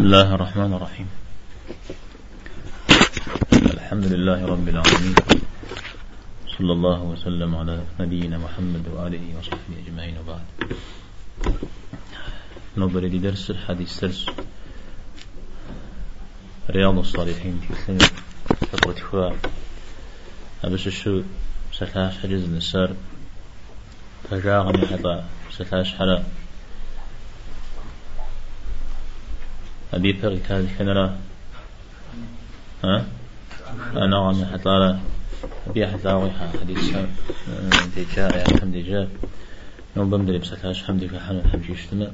بسم الله الرحمن الرحيم. الحمد لله رب العالمين. صلى الله وسلم على نبينا محمد وآله وصحبه أجمعين وبعد. نظر لدرس الحديث درس. رياض الصالحين. في سنة فقرة فواء أبس الشو سلاش حجز النسار فجاغني حتى سلاش حلا. أبي بغي كان كنرا ها؟ أنا عم حتى أبي ويها حديث ديجا يا حمد ديجا يوم بمدري بسلاش حمدي في حنو حمجي اجتماع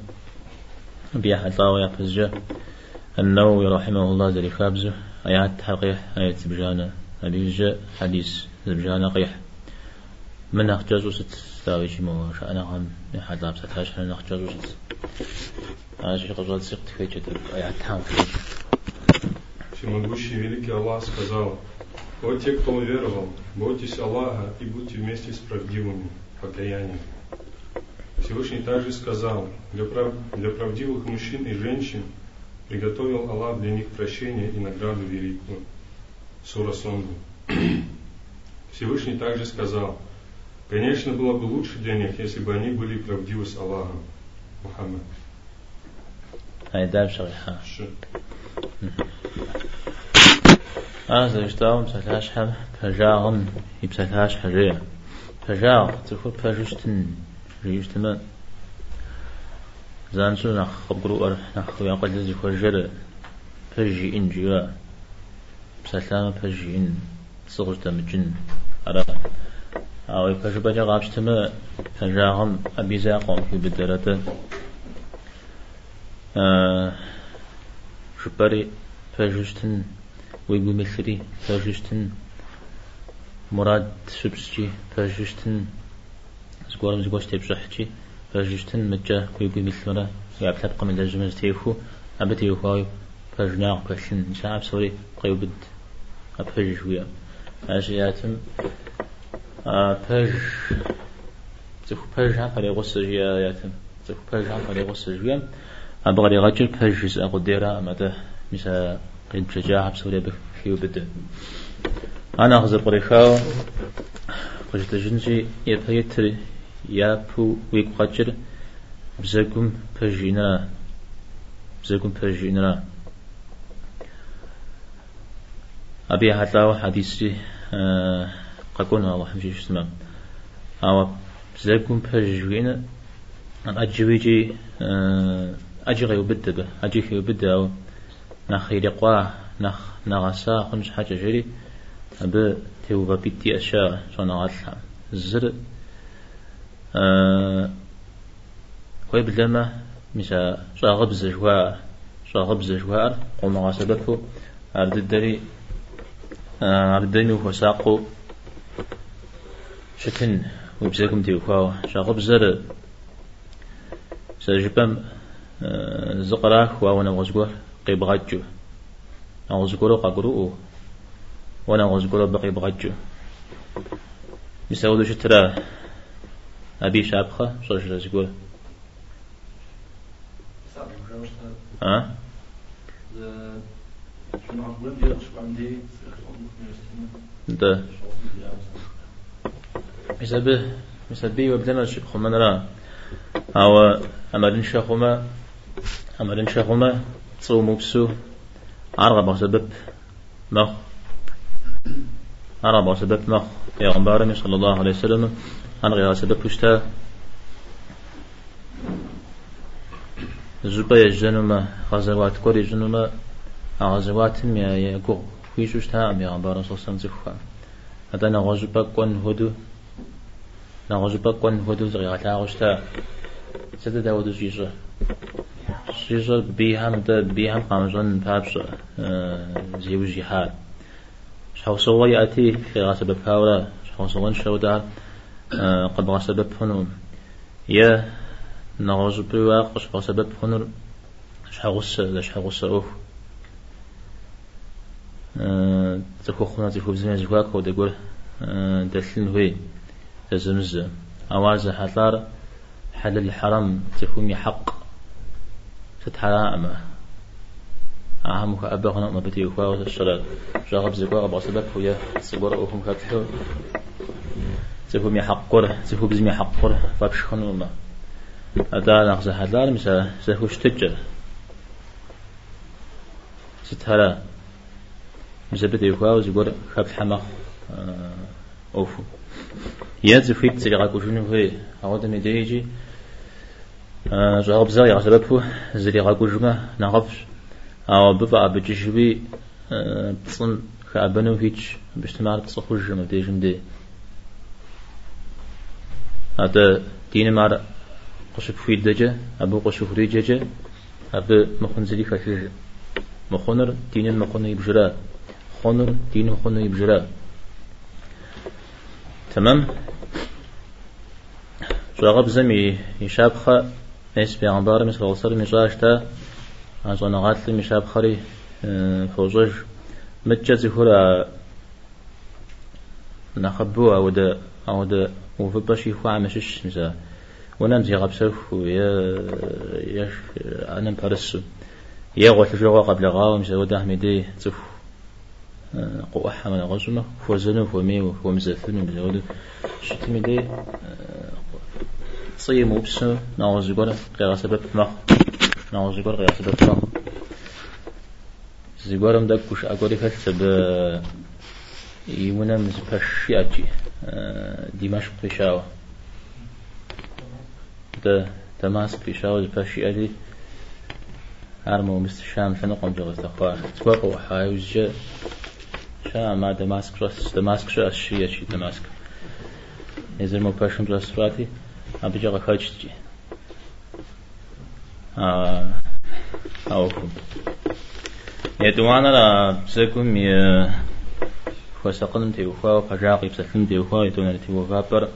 أبي حتى ويا فزجا النووي رحمه الله زري خابزه آيات حقيح آيات بجانا أبي جاء. حديث بجانا قيح. من أخجاز وست تاويش مو شأن عن نحد لابس تاش أنا نخجر وجز أنا شو قبل سقط في جد أي أتهم Всемогущий великий Аллах сказал, «О те, кто уверовал, бойтесь Аллаха и будьте вместе с правдивыми, покаянием». Всевышний также сказал, для, прав... для правдивых мужчин и женщин приготовил Аллах для них прощение и награду великую. Сура Сонду. Всевышний также сказал, конечно, было бы лучше для них, если бы они были правдивы с Аллахом. Мухаммад. هاي داب شريحة أنا زوجتهم بساتاش حم فجاهم يبساتاش حجية فجاغ تكون فجوشتن جيشتما زانسو نخ خبرو أر نخ يقل لزي فجر فجي إن جوا بساتام فجي إن صغجت مجن أرى أو يفجبجا غابشتما فجاهم أبي زاقهم في بدرته شبري فجوشتن ويقو مثري فجوشتن مراد سبسجي فجوشتن زقورم زقوش تبشحجي فجوشتن مجا ويقو مثلنا يعب تبقى من الجمز تيفو أبتي يخواي فجناق بشن نساعب سوري قيوبد أبفج ويا أشياتم فج تخو فج هم فريق السجيا ياتم تخو فج هم فريق السجيا أبغى يغجر فجز أقدر أمده مسا قد شجاع بسوريا بخيو بده أنا أخذ قريخاو قجت جنجي يبهيتر يابو ويقجر بزاقم فجينا بزاقم فجينا أبي حتى حديثي أه قكونا الله حمشي شسمام أو بزاقم فجينا أن أجويجي أه أجي غيو بدبه أجي خيو بده أو نخي لقوا نخ نغسا خمس حاجة جري أب تيو ببيتي أشياء شون غاتلها الزر أه خوي بلما مسا شاغب زجوا شاغب زجوار قوم غاسبته أرد الدري أرد الدري وفساقو شتن وبزاكم تيوكاو شاغب زر سجبم زقراك وأنا غزقور قيب غجو غزقور ققرؤو وأنا غزقور بقيب غجو يساودو شترا أبي شابخة صوش رزقور ها ده مسبه مسبه وبدنا خمنا أو أمرن شخما أمرن شخما صوم بسو عرب سبب مخ عرب سبب مخ يا غنبارم صلى الله عليه وسلم. أنا غير سبب وشتا زبا يجنما غزوات كوري جنما غزوات ميا يقو فيش وشتا أم يا غنبارم صلى الله عليه وسلم هذا نغزبا كون هدو. نغزبا كون هدو زغي غتا وشتا سيدا داود جيجا جيجا بيهم دا بيهم قامزون بابس زيو جهاد شحو سوا يأتي في غاسب بكاورا شحو سوا شودا قد غاسب بفنو يا نغوز بواق شحو سبب فنو شحو غس لا شحو غس أوف تكو خنا تكو بزمي زواك ودقول دلتن هوي تزمز أواز حطار حلال الحرام تكون حق. تتحرام أهم كأبغنا ما بدي يخوا الصلاة. جاب زكوا أبغى سبب هو سبورة أهم كتلو زكوا مي حقور زكوا بزمي حقور فبشخنوا ما أدا نغزة هذا مثلا زكوا شتجر ستهلا مزبد يخوا زكوا خبز حمق أوفو. يات فيك تلي غاكو شنو هي أود مديجي جاب زاي عسبب زلي غاكو جمع نغفش أو ببع بجشبي بتصن خابنو هيج باش تمار تصخوج ما ديجم دي هذا دين مار قشف في دجا أبو قشف ريجا أبو مخن زلي خشج مخنر دين مخن يبجرا خنر دين مخن يبجرا تمام شغب زمي يشابخ ناس بيعنبار مثل غصر مجاشتا عشان غاتل مشاب خري فوجج متجز هورا نخبو أو دا وفبشي خوا عمشش مثلا ونام زي غبسف ويا يش أنا مبرس يا غوت جوا قبل غاو مثلا ودا حميدي تف قوة حمل غزمة فوزنو فمي ومزفن ومزود شتميدي صيم وبسو نعوز يقول قيا سبب مخ نعوز يقول قيا سبب مخ زيقولم دك وش أقولي فلسب يونا مزبش يأتي دمشق بشاوة ده دمشق بشاوة زبش يأتي هرمو مستشام شنقم جغز تخوار تبقى وحاي وزجا شام ما دمشق رس دمشق شو أشي أشي دمشق نزل مو باشم رس راتي أبي جغا خاجتي آه أوكم يدوانا لا بسكم ي وسقن تيوفا فجاقي بسكن تيوفا يدونا تيوفا بر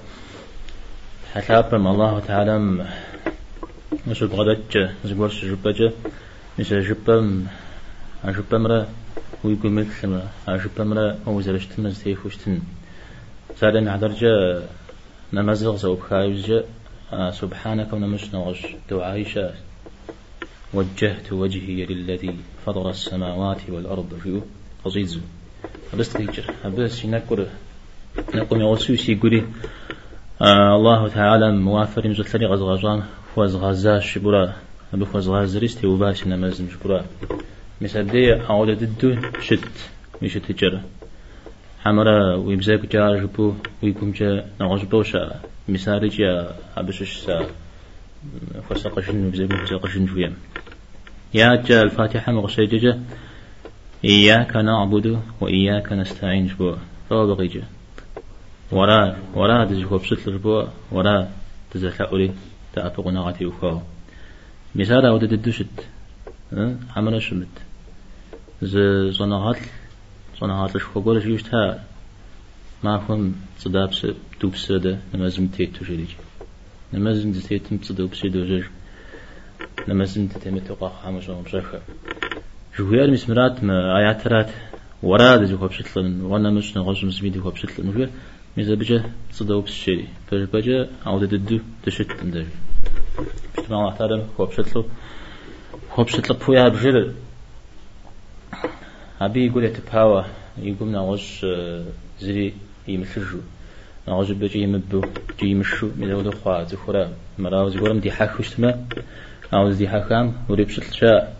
حساب الله تعالى مش بغدت زبور جبجة مش جبم أجبم ويقول مثل أجبم را أو زرشت مزتيف وشتن نمزغ زوب خايوزجة سبحانك ونمش نغش. دعايشة وجهت وجهي للذي فضل السماوات والأرض في قصيد بس تيجر بس نقول نقول يوسوي سيقولي آه الله تعالى موافر مزلتني غزغزان فوز غزاش برا أبو فوز غازريستي وباش نمز مش برا مسدي أعود ددو شت مش تجر حمرا ويبزاك جار جبو ويكم جا نغش بوشا مساري جا أبشش سا فسقشن بزاك فسقشن شوية يا جا الفاتحة مغشيجة إياك نعبد وإياك نستعين جبوا فهو بقيجة ورا ورا دزجوا بسط الجبوا ورا تزحلقوا تأفق نغتي وفاو مثال أو تددشت عمل شمت ز صناعات صناعات الشخوغول جيشتها ما فهم صدابس دوبس ده؟ نمازم تيتو جريج نمازم تيتم تصدوبس دوجر نمازم تتمتوقع خامش ومشاخة جوير مسمرات ما آياترات وراد جو بشتلن وأنا مش نغش مسميدي هو بشتلن مجوير ميزا بجا صدوب الشيري فج بجا عودة ددو تشت اندر بشتما الله تعالى هو بشتلو هو بشتلو بويا بجل أبي يقول يتبهاوى يقول نغش زري يمشجو نغش بجا يمبو جي يمشو ميزا ودو خوا زخورا مراوز يقولم دي حاك وشتما عاوز دي حاكام وري بشتل شاء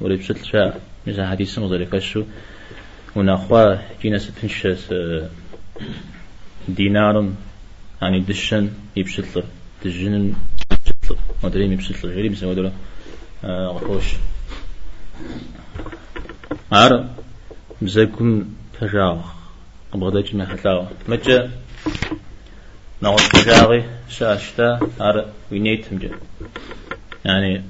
وري بشتل شاء ميزا حديث نظري فشو ونخوا جينا ستنش دينار يعني دشن يبشتلر دجن يبشتلر مدري يبشتلر غيري بس ودولا غفوش عار بزاكم فجاغ قبضة جمع حتلاوة مجا نغوش فجاغي شاشتا عار وينيتم جا يعني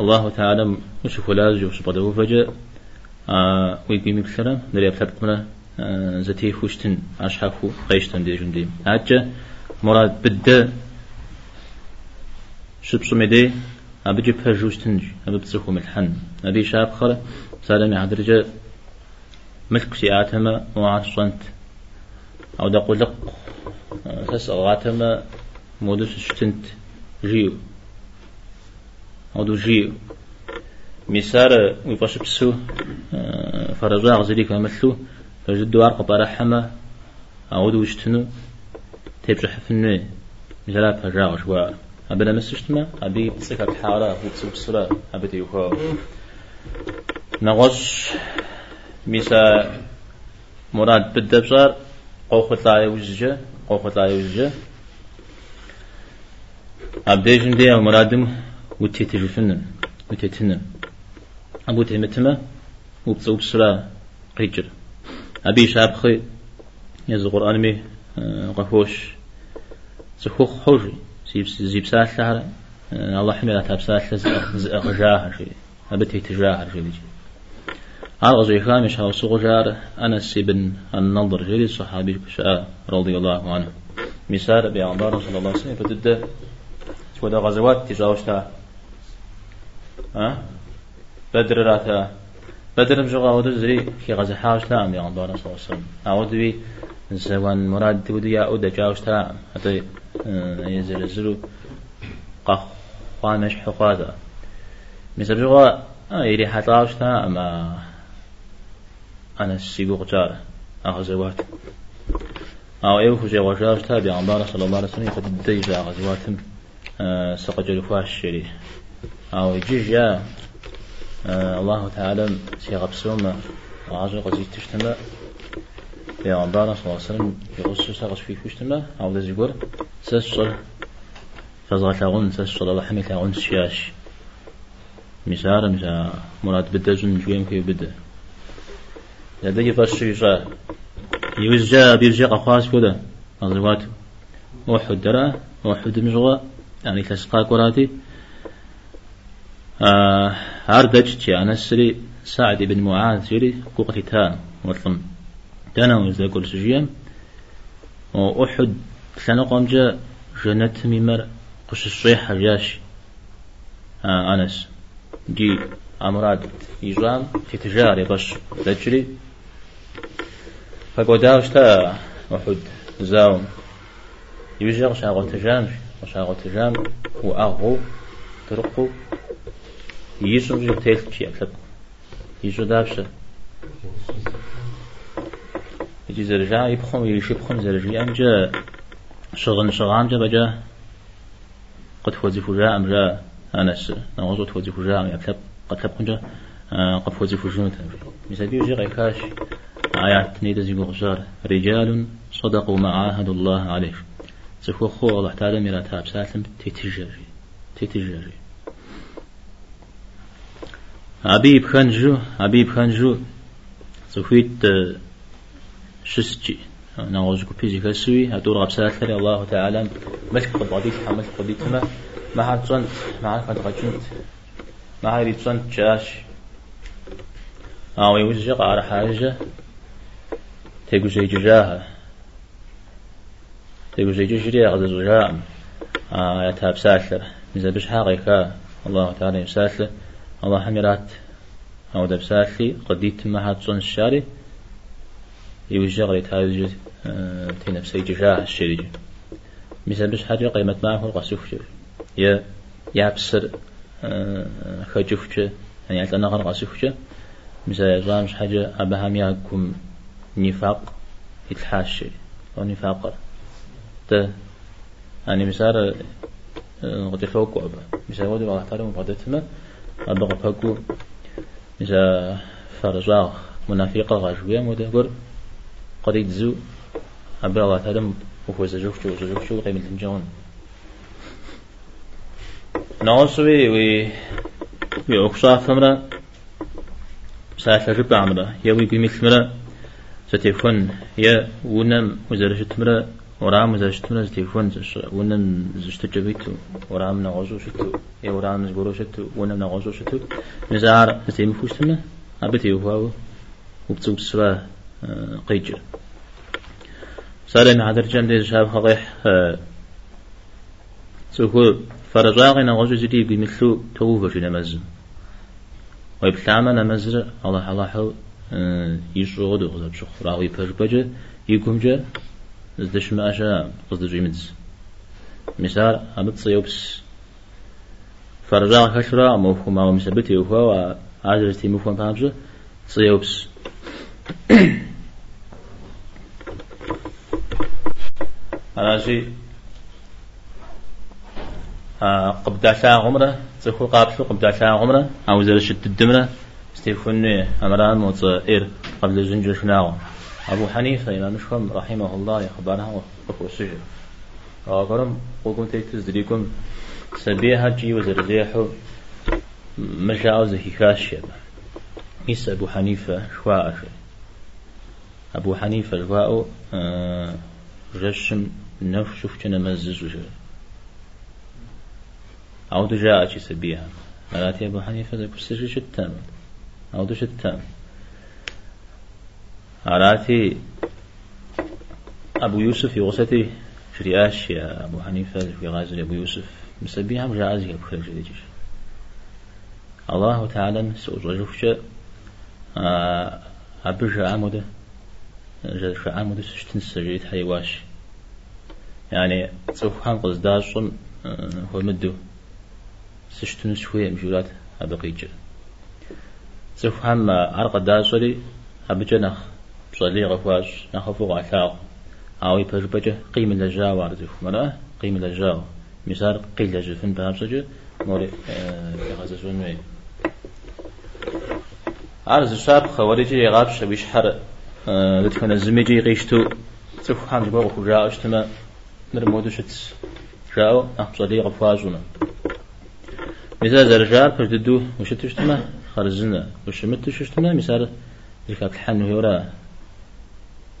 الله تعالى مش فلاز جو سبحانه فجأة آه ويقيم بسرا دري أبتبت ملا آه زتي خوشتن أشحفو قيشتن دي جندي هاتجا مراد بدا شبسو مدي أبجي بفجوشتن أبي بتسخو ملحن أبي شاب خلا سالمي عدرجة ملك سياتما وعصنت أو دقول لق تسأل غاتما مودس شتنت جيو. أو دو جيو. مسار ويبقى بسو فرجاء غزلي كمثلو فجد دوار قبارة حما أعود وشتنو تبجح فنو مثلا فرجاء شوار أبنا مسشتما أبي بسكة الحارة وبسو بسرة أبي تيوكو. نغش ميسا مراد بالدبجار قوخت لا يوجه قوخت لا يوجه أبديجن دي مرادم وتيتجفنن وتيتنن أبو تيمتما وبسو بسرة قيجر. أبي شابخي يز القرآن مي آه، قفوش زخوخ حوجي زيب سالة آه، الله حمي لا تبسالة زغجاها شيء أبتي تجاها شيء بيجي أرغز إخام شاو سغجار أنس بن النضر جري الصحابي شاء رضي الله عنه مسار بيعبار صلى الله عليه وسلم فتد ودا غزوات تجاوشتا ها بدر راتا بدر مجغا ودو زري كي غزا صلى الله عليه وسلم أعود بي زوان مراد تودي يا أودا جاوشتا حتى يزل زلو قخ قامش حقادا مثل بجغا يري حتلاوشتا أما أنا السيبوق جار أغزوات أو أيوه جي وجاج تابع عن صلى الله عليه وسلم يقد ديجا غزواتهم أه سقج الفاش الشري أو يجي جاء أه الله تعالى سيغب سوما وعجل قزيت تشتمى يا عبارة صلى الله عليه وسلم يغسل ساقش في فشتمى أو ذا زيقول سسر فزغة لاغون سسر الله حمي لاغون سياش مسار مسا مراد بدجن جويم كي بده لدي فالشيشة يوزجا بيرجع قخواس كده أغزوات وحد درا وحد مجغى يعني تسقى قراتي آه هاردج تي أنا سري سعد بن معاذ سري قوقتي تا وطن تانا وزا كل سجيم وأحد سنة قمجة جنت ممر قش الصيحة جاش. آه أنس. جي أمراد يجام تتجاري بش تجري. فقداوش تا وحد زاوم يوجد شاغل تجام شاغل تجام. وأغو ترقو. يسوع جو تيل شيء أكتب. يسوع دابش يجي زرجع يبخم يشي بخم زرجع أمجا شغل شغام جا بجا قد فوزي فجاء أمجا أنس. نغزو تفوزي فجاء يكتب قد تبقى قد فوزي فجون مثل بيجي غيكاش آيات نيدا زيقو غشار رجال صدقوا ما عاهدوا الله عليه. سفو خو الله تعالى ميرا تاب سالم تتجري تتجري عبيب خنجو عبيب خنجو سفويت شسجي نعوذ بيزي كسوي أدور غبسات الله تعالى. ملك قضيت حمل قضيت ما حد صنت ما عاد قد غجنت. ما عاد صنت جاش. أو يوجه على حاجة. تيجو زي جاها. تيجو زي جري غد زجام. آه يتاب ساتلر إذا بش حاقيكا الله تعالى يساتلر الله حميرات. أو دب ساتلي. قديت ما هاد صن الشاري. آه تي نفسي جاه الشريج مثل بش حاجة قيمة معه القصوف يا يابسر آه خجوفش يعني أنا غير قصوفش مثل جامش حاجة أبهم ياكم نفاق يتحاشي أو نفاق. ده يعني مثال قد يفوق أبا مثال ودي الله تعالى مقدتما أبغى فوقو مثال فرجاء منافقة غاشوية مدهور قد يتزو أبغى الله تعالى وفوز جوفشو وجوفشو قيمة الجون نعصوي وي وي أقصاف مرة ساعة ربع عمرة يوي بمثل مرة ستيفون يا ونم وزرشت مرة ورام وزرشت مرة ستيفون ونم زشت جبيتو. ورام نغزو شتو. يا ورام نزغورو شتو. ونم نغزو شتو. نزار نستيم فوشتنا. أبتي وفاو وبتسو بسوا قيجر سالم عدر جندي شاب خضيح سوكو فرزاغي نغزو زدي بمثلو توفر في نمزم. ويبتعمل نمزر الله الله حو يشغل غزب شخ. راوي بج بج يكم جا زدش ما أشا قصد جيمز مثال أمد صيوبس فرجع كشرا مفهوم أو مثبت يوفا وعادرتي مفهوم فهمش صيوبس شيء قبدا ساعة عمره تخو قابشو قبدا ساعة عمره أو زر شت الدمرة ستيفون أمران موت إير قبل زنجر شناغو أبو حنيفة إمام مشهم رحمه الله يخبرها وقفوا السجن وقرم وقم تيتز دريكم سبيها جي وزرزيحو مجاو زهي كاشية إيس أبو حنيفة شواء أبو حنيفة شواء أه رشم نف شوف كنا مزز وجه عود جاء شي سبيها. مراتي أبو حنيفة ذا كسر شتام عود شتام عراتي أبو يوسف يغسطي شرياش يا أبو حنيفة في غازل أبو يوسف. مسبيها مجازي أبو خير جديش الله تعالى سؤال رجوفش أبرجع عمده جل عمده سشتن سجيت حيواش يعني سوف هنقص داشون هو مدو. سشتن شوية مجولات أبقيجر سوف هم عرق داشولي أبجنخ بصلي غفاش نخفو عثاق أو يبربجة قيمة لجا واردف مرأة قيمة لجا مثال قيل لجا فين بابسجة موري يغززون مي عرض الشاب خوارجي يغاب شبيش حر لتكون الزميجي غيشتو سوف هم جبغو خجاء اشتما نرمودو شتس جاو أحبصلي غفازونا مثال زرجار فرددو وشتشتما خرزنا وشمتشتما مثال ذكاك الحن ويورا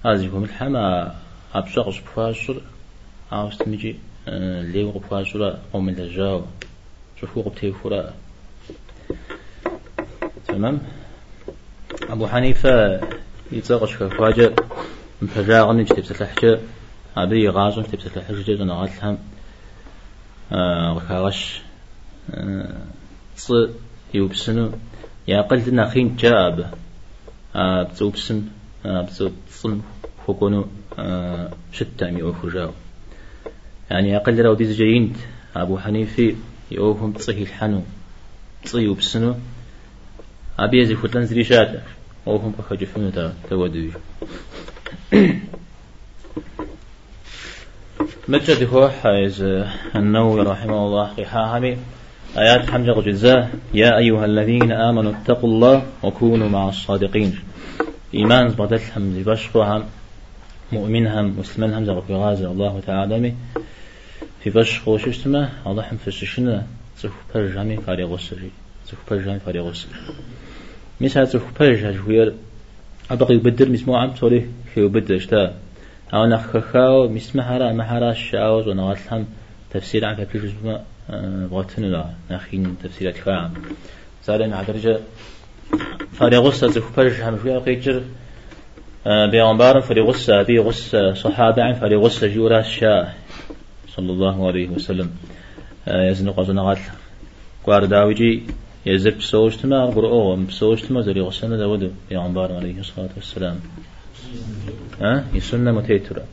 هذه الحما أبشغش بفاشر أو استمجي ليو بفاشر قوم الجاو شوفوا قبتي فرا تمام أبو حنيفة يتزغش كفاجة مفجاغن جتب ستلحجة أبي غازن جتب ستلحجة جزنا غاتلهم غكاغش ص يوبسنو يا قلت ناخين جاب بتوبسن بتصن فكونو شتى مي أوفجاو يعني أقل لو ديز جاينت أبو حنيفي يوفهم تصحي الحنو تصيو بسنو أبي يزي فتلان زريشات أوفهم بخجي فنو تا تودوي مجد هو حيز النووي رحمه الله. قحاهمي آيات حمجة جزاه يا أيها الذين آمنوا اتقوا الله وكونوا مع الصادقين. إيمان بدل هم بشقهم مؤمن هم مسلمان هم زغف غازي الله تعالى في بشق وششتما الله هم فششنا. زغف برجامي فاري غسري زغف برجامي فاري غسري مثلا زغف برجا جوير أبقي بدر مسمو عم تولي في بدر اشتا أو نخخاو مسمى هرا محرا الشعوز ونغاتلهم تفسير عن كتلش اسمه بغتن لا. نخين تفسيرات كعام سالم عدرجة فاري غسة زغف برجا هم جوير قيجر بيغمبار فري غصة بي غصة صحابة عن فري غصة جورا الشاه صلى الله عليه وسلم. يزن قصنا غال قوار داوجي يزر بسوشتما قرؤو بسوشتما زري غصنا داودو بيغمبار عليه الصلاة والسلام. ها؟ يسنة متيترة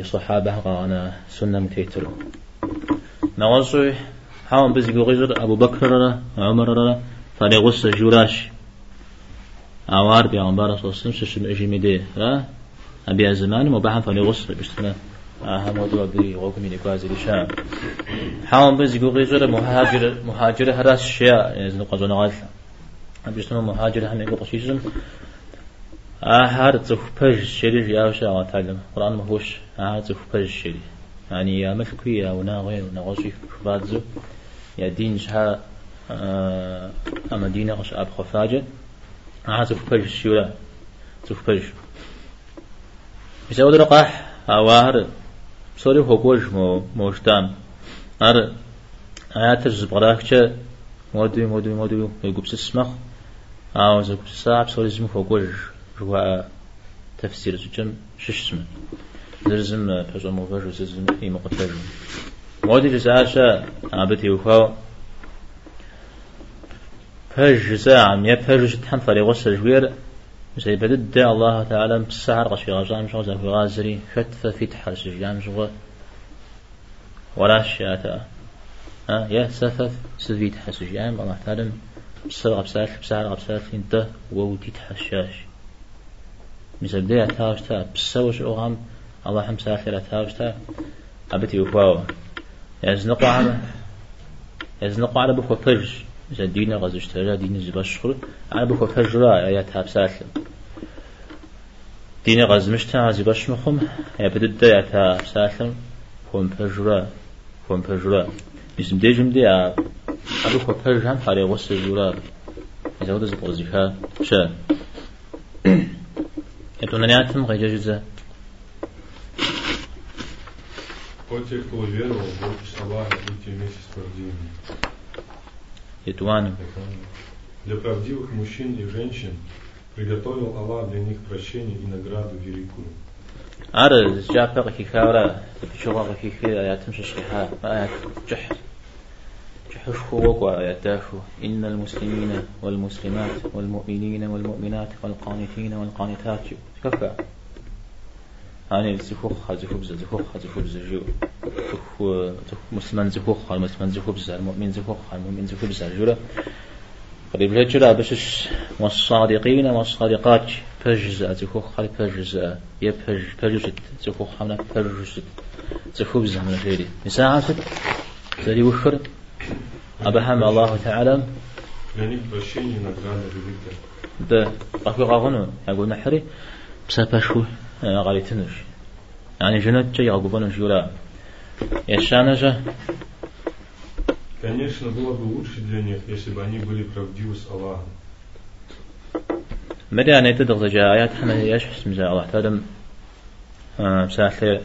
يصحابة قانا سنة متيترة نغصو حاول بزي غير أبو بكر عمر فري غصة جوراش. أوار بيغمبر صلى الله عليه وسلم ششم أجي دي لا أبي زمان مباحا فني غسل بشتنا. أهم موضوع بي غوكم من إقواز الشام حاول بز يقول غير مهاجر مهاجر هراس الشياء يزن قزون غال بشتنا مهاجر هم يقول قشيشم أهار تخبج شريف يا وشا وتعلم قرآن مهوش أهار تخبج شريف يعني يا ملكي يا وناغي ونغوشي فبادزو يا دين شها أما دينا غش أب خفاجة ها تفكرش شولا تفكرش بسبب رقاح أوار سوري هوكوش مو موشتام أر آيات الزبراكشة مودي مودي مودي يقول سسمخ أو زكو ساعة سوري زمو هوكوش جوا تفسير زجم شش اسمه زرزم فجأة موفاش وزرزم في مقتل. مودي جزاشة عبتي وفاو فج ساعة يا فج تحم فري غسل جوير زي بدد الله تعالى بالسعر غشي غزام شو زي غازري فتفة في جام شو ولا شياتا ها؟ يا سفف سفيت حسجام الله تعالى بسر غبسات بسعر غبسات انت ووديت حشاش. مثل دي تاوشتا بسوش أغام الله حم ساخرة تاوشتا أبتي وفاو. يزنقوا على يزنقوا على بكو مثلا دین قازش تره دین زیباش خور انا بو کو یا آیه تفسیر دین قازمش تن زیباش مخم یا بده ده آیه تفسیر کوم فجر کوم فجر بسم دی جم دی ا ابو کو هم فاری قص زورا از اون دست قاضی که شه اتون نیاتم قیج جزه کوچک کوچیرو بود سباه يتوانا Для правдивых мужчин и женщин приготовил Аллах для них прощение и награду великую. أرى جابا غكي كاورا بشوغا غكي كي آيات مش شيحا آيات جح جحش خوك آياتاشو إن المسلمين والمسلمات والمؤمنين والمؤمنات والقانتين والقانتات كفا أنا زخوخ زخوبز أن المسلمين جو مسلمان المسلمين يقولون أن المؤمن زخوخ المؤمن زخوبز جورا قريب الهجرة بشش والصادقين والصادقات فجز زخوخ فجز يفج فجزت زخوخ حمنا فجزت زخوبز من غيري مساعة زري وفر أبهم الله تعالى. يعني بشيء نقال بذكر. ده أخي غاغنو أقول نحري. بسا بشوي غاليتنش يعني جنات جاي غاقبانو جولا يشانجا Конечно, было бы лучше для них, если бы они были правдивы с Аллахом. مدى أن يتدغ جاء آيات حنا يشحس مزا الله تعالى بساحة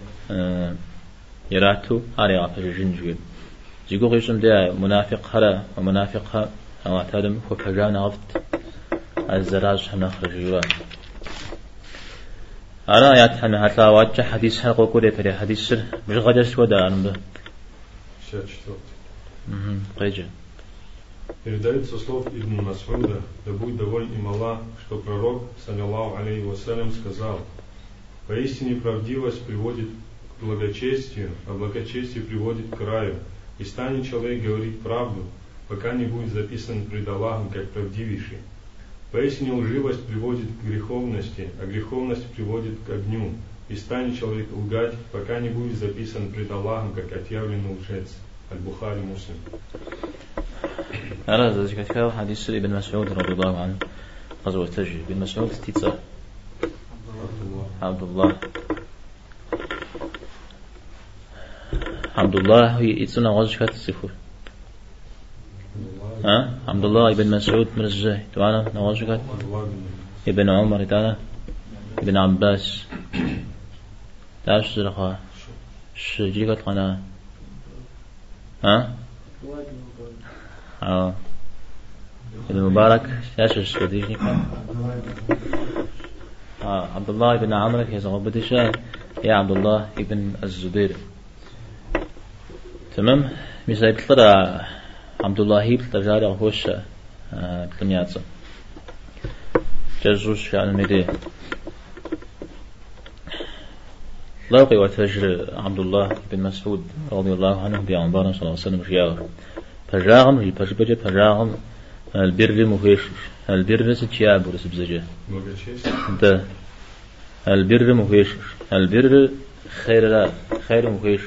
يراتو أري غافر جنجوين زيقو غيشم دا منافق هلا ومنافق ها الله تعالى هو فجانا غفت الزراج هم نخرج جوا أنا آيات حنا حتى واجه حديث حلقة قولي فري حديث سر مش غدا سودا أنا به 64. قيجا Передается слов Ибн Масуда, да будет доволен им Аллах, что пророк, саллиллаху алейхи вассалям, сказал, «Поистине правдивость приводит к благочестию, а благочестие приводит к раю, и станет человек говорить правду, пока не будет записан пред Аллахом как правдивейший. Поистине лживость приводит к греховности, а греховность приводит к огню, и станет человек лгать, пока не будет записан пред Аллахом как отъявленный лжец». Аль-Бухари Муслим. أنا ذلك كتاب حديث ابن مسعود رضي الله عنه غزوة تجي ابن مسعود تيتسا عبد الله عبد الله يتسنى غزوة كات السفر ها؟ عبد الله ابن مسعود الزاي توانا نغزوة كات ابن عمر تانا ابن عباس. تعرف زرقا شجيكت قناة ها؟ آه. ابن مبارك. إيش السعودي كان آه عبد الله بن عمرو يا زغب بدشا يا عبد الله ابن الزبير. تمام؟ مثال بتطلع عبد الله بتطلع جاري هوش آه بتنياتsa جزوش في المدي لاقي وتجر عبد الله بن مسعود رضي الله عنه بأنبار صلى الله عليه وسلم شيار فجاهم هي فجبجة فجاهم البر مهيش البر ستشاب ورس بزجة Благочестие. ده البر مهيش البر خير لا خير مهيش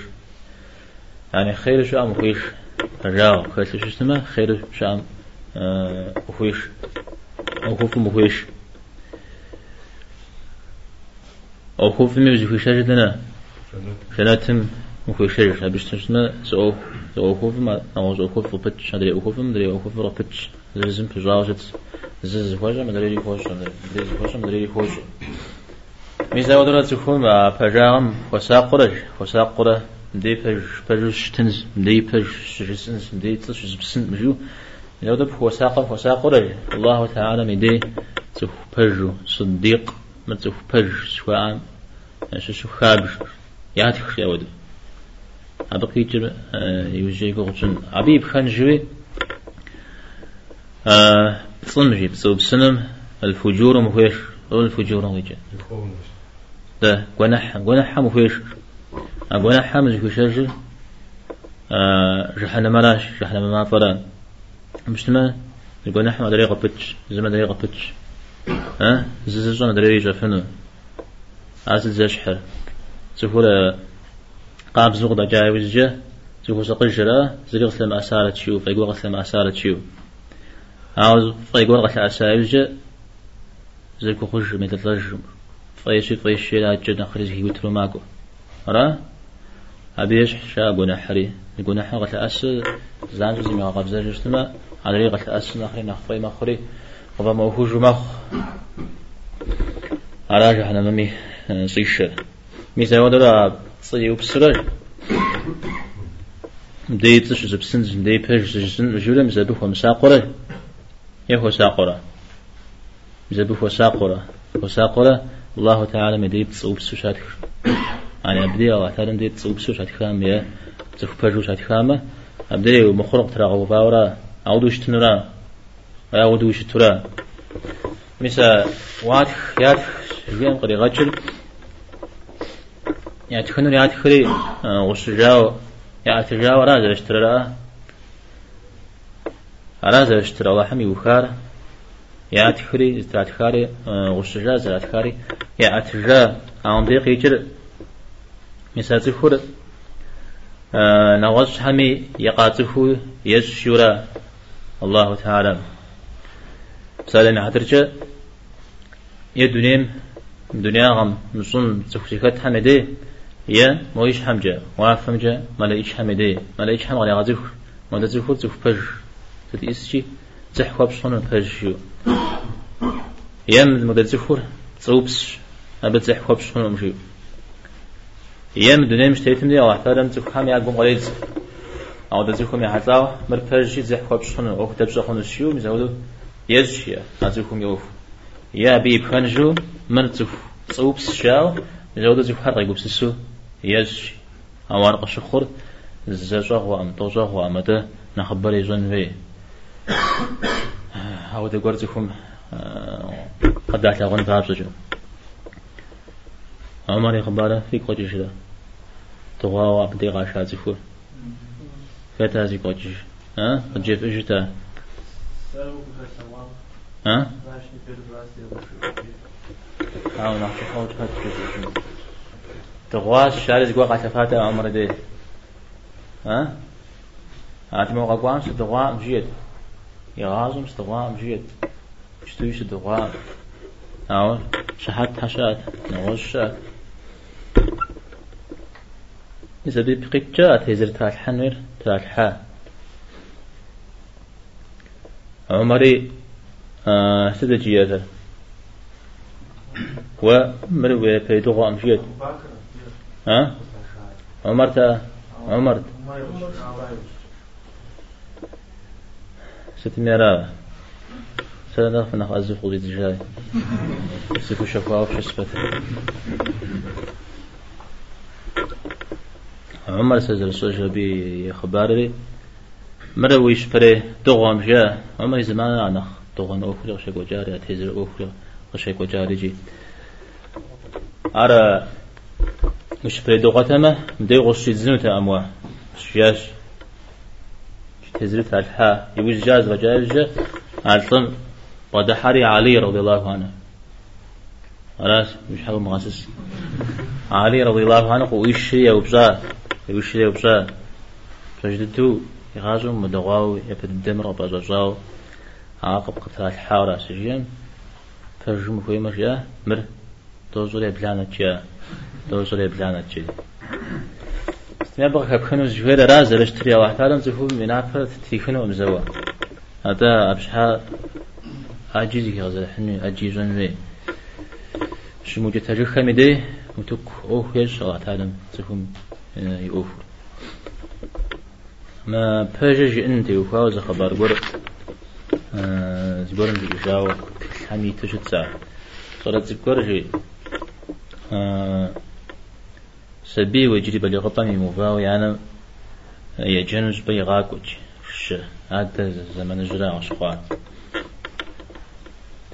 يعني خير شو مهيش فجاهم خير شو اسمه خير شو مهيش أو خوف مهيش أو خوف ميوزي في شجدنا شناتم مخيشير هبش تشنا سو سو خوف ما أو سو خوف بتش هذا خوف ما دري خوف را بتش لازم بجاجت زز خوجا ما دري خوش ما دري خوش ما دري خوش ميزا ودرا تكون مع بجام وساقرج مدي فج فج شتنز مدي فج شجسنز مدي تلش جبسن مجو لو دب هو ساقه هو الله تعالى مدي تف صديق ما تف فج شوان شو شو يا يعطي خشيا ودي هذا كيتر يوجي كوتشن أبي خان جوي بصن جيب سو بسنم الفجور مفيش الفجور ويجي ده قنح قنح مفيش جناح مش كشاجر جحنا ملاش جحنا ما فلا مشتما يقول نحن دري قبتش زما دري قبتش ها؟ زززون دري جفنو عسل زشحر تقول قاب زغدا جاي وزجه تقول سقجرا زريغ سلم أسالة تشيو فيقول سلم أسالة تشيو. عاوز فيقول غسل أسالة وزجه زركو خج مثل تلجم فيشي فيشي لا جد خرج هي وترو ماكو. را أبيش شا قنا حري حا غسل أس زان زي ما قبض زجتما على غسل أس نخري نخفي مخري وبا موهوج مخ أراجع أنا ممي صيشة ميزا ودرا صي وبسرج دي تش زبسن دي بيج زبسن جولم زبخ ومساقرة يهو ساقرة زبخ وساقرة وساقرة الله تعالى مدي تصوب سوشات يعني أبدي الله تعالى مدي تصوب سوشات خام يا تفك بيجو شات خامة أبدي مخرق ترى غوفاورا أودوش تنورا أودوش ترى مثلا وات يات جيم قري غجل يعني تكون يات خري وسجاو يا تجاو راز اشترى راز اشترى وحم يوخار يا تخري تاتخاري وسجا زاتخاري يا تجا عم دقيق مثلا تخور نواز حمي يقاته يسشورا الله تعالى. مثلا عترجه يدنيم دنيا غم نصن تفسيكت حمدي يا مويش حمجة وافمجة ملايش حمدي. ملايش حم غلي غزيف ما تزيفو تزيف بج تتيسشي تحكوا بصون بج شو يم مدزيفور تصوبس أبد تحكوا بصون مشيو يم دنيا مش تيتم دي أو احترم تفهم يا قوم غليز أو تزيفكم يا حتاو مر بج شي تحكوا بصون أو كتب صخون الشيو مزودو يزشيا أزيفكم يوفو يا بي بخنجو من تف صوب شاو جودة تف حرق يقول سسو. يز أوان قشخور زجاج وأم توجه وأمده نخبر يجون في. هاو تقول تفهم قد دعت لغن بابجو عمر يخبره في قوتي شدا. تغوا وابدي غاشا تفور فتا زي قوتي ها؟ جيف اجتا ها؟ هاو نحكي هات كذا تغواش شارز قوا قتفات عمر دي. ها؟ هات موقع قوام ستغوا مجيد يغازم ستغوا مجيد اشتوي ستغوا هاو شحات حشات. نغوش شات. إذا بيبقيت جاءت هزر تاك حنور تاك حا. عمري آه سدجي هذا ومروي بيدوغ أمشيت ها؟ عمرت عمرت ستميرا سنة فنخ أزف قضي تجاي سيكو شفاء في شسبت عمر سجل سوجه بي خباري. مروي شبري دوغام جاء عمر زمان عنخ دوغان أوفر شيء جاري أتهزر أوفر شيء جاري جي. أرى مش بري دوغتما مدي غش زنوتا أموا. شياش. تزرت الحا يوز جاز وجاز عالطم ودحري علي رضي الله عنه. خلاص مش حاجة مغاسس. علي رضي الله عنه ويش يا وبزا ويش يا وبزا فجدتو يغازو مدغاو يبد الدمر وبزاو عاقب قتال حارة سجين. فجم خوي مشيا مر. دوزولي بلانا تشيا دوزولي بلانا تشي ما بغى كانوا زهير راز رشتري واحد عالم زهو من عفرة تيخنو مزوا هذا أبشها أجيزي غزل حني أجيزون في شو موجة تجري خمدي متوك أوه يش الله تعالى زهو يأوف ما بجج أنت وفاوز خبر قر زبرن بيجاو حمي تشت ساعة. صارت زبر جي سبي وجري بلي غطامي مفاو يعني يجنوز بي غاكوج ش هذا زمن جرا عشقان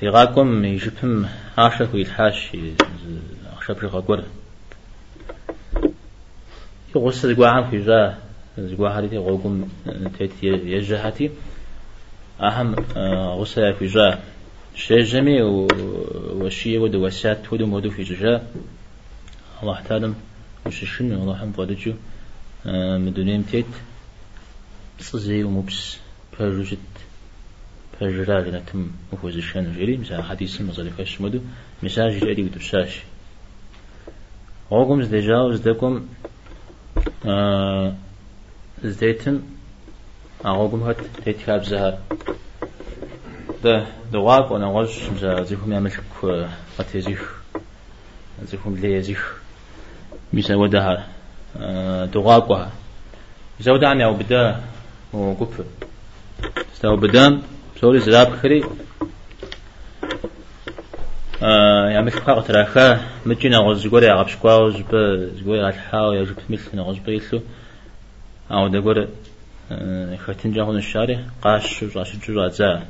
تيغاكم يجبهم عاشق ويتحاش عشاب جغاكور يغسل قوعان في جا زقوا حديثي غوكم تيت يجهتي أهم غسا في جاء شجمي وشي ود وسات ود مودو في جاء الله تعالى وش شنو الله هم فادجو مدونيم تيت. صزي ومبس. فرجت فرجرا لنتم مفوز الشان جري مثلا حديث مصالح مدو مساج جري ودرساش. غوكم زدجاو زدكم زديتن أغوكم هات تيتكاب زهر ده دواق وأنا مزا زيكم يعمل كو قتيزيخ زيكم ليزيخ ميسا ودها دواق وها ميسا ودعني أو بدا وقف استو بدا سوري زراب خري يعمل كو قتراخا مجينا غز زغوري عبش كواو زب زغوري غالحاو يا جب مثل غز بيلو أو دغور خاتين جاهون الشارع قاش راش جرا زا.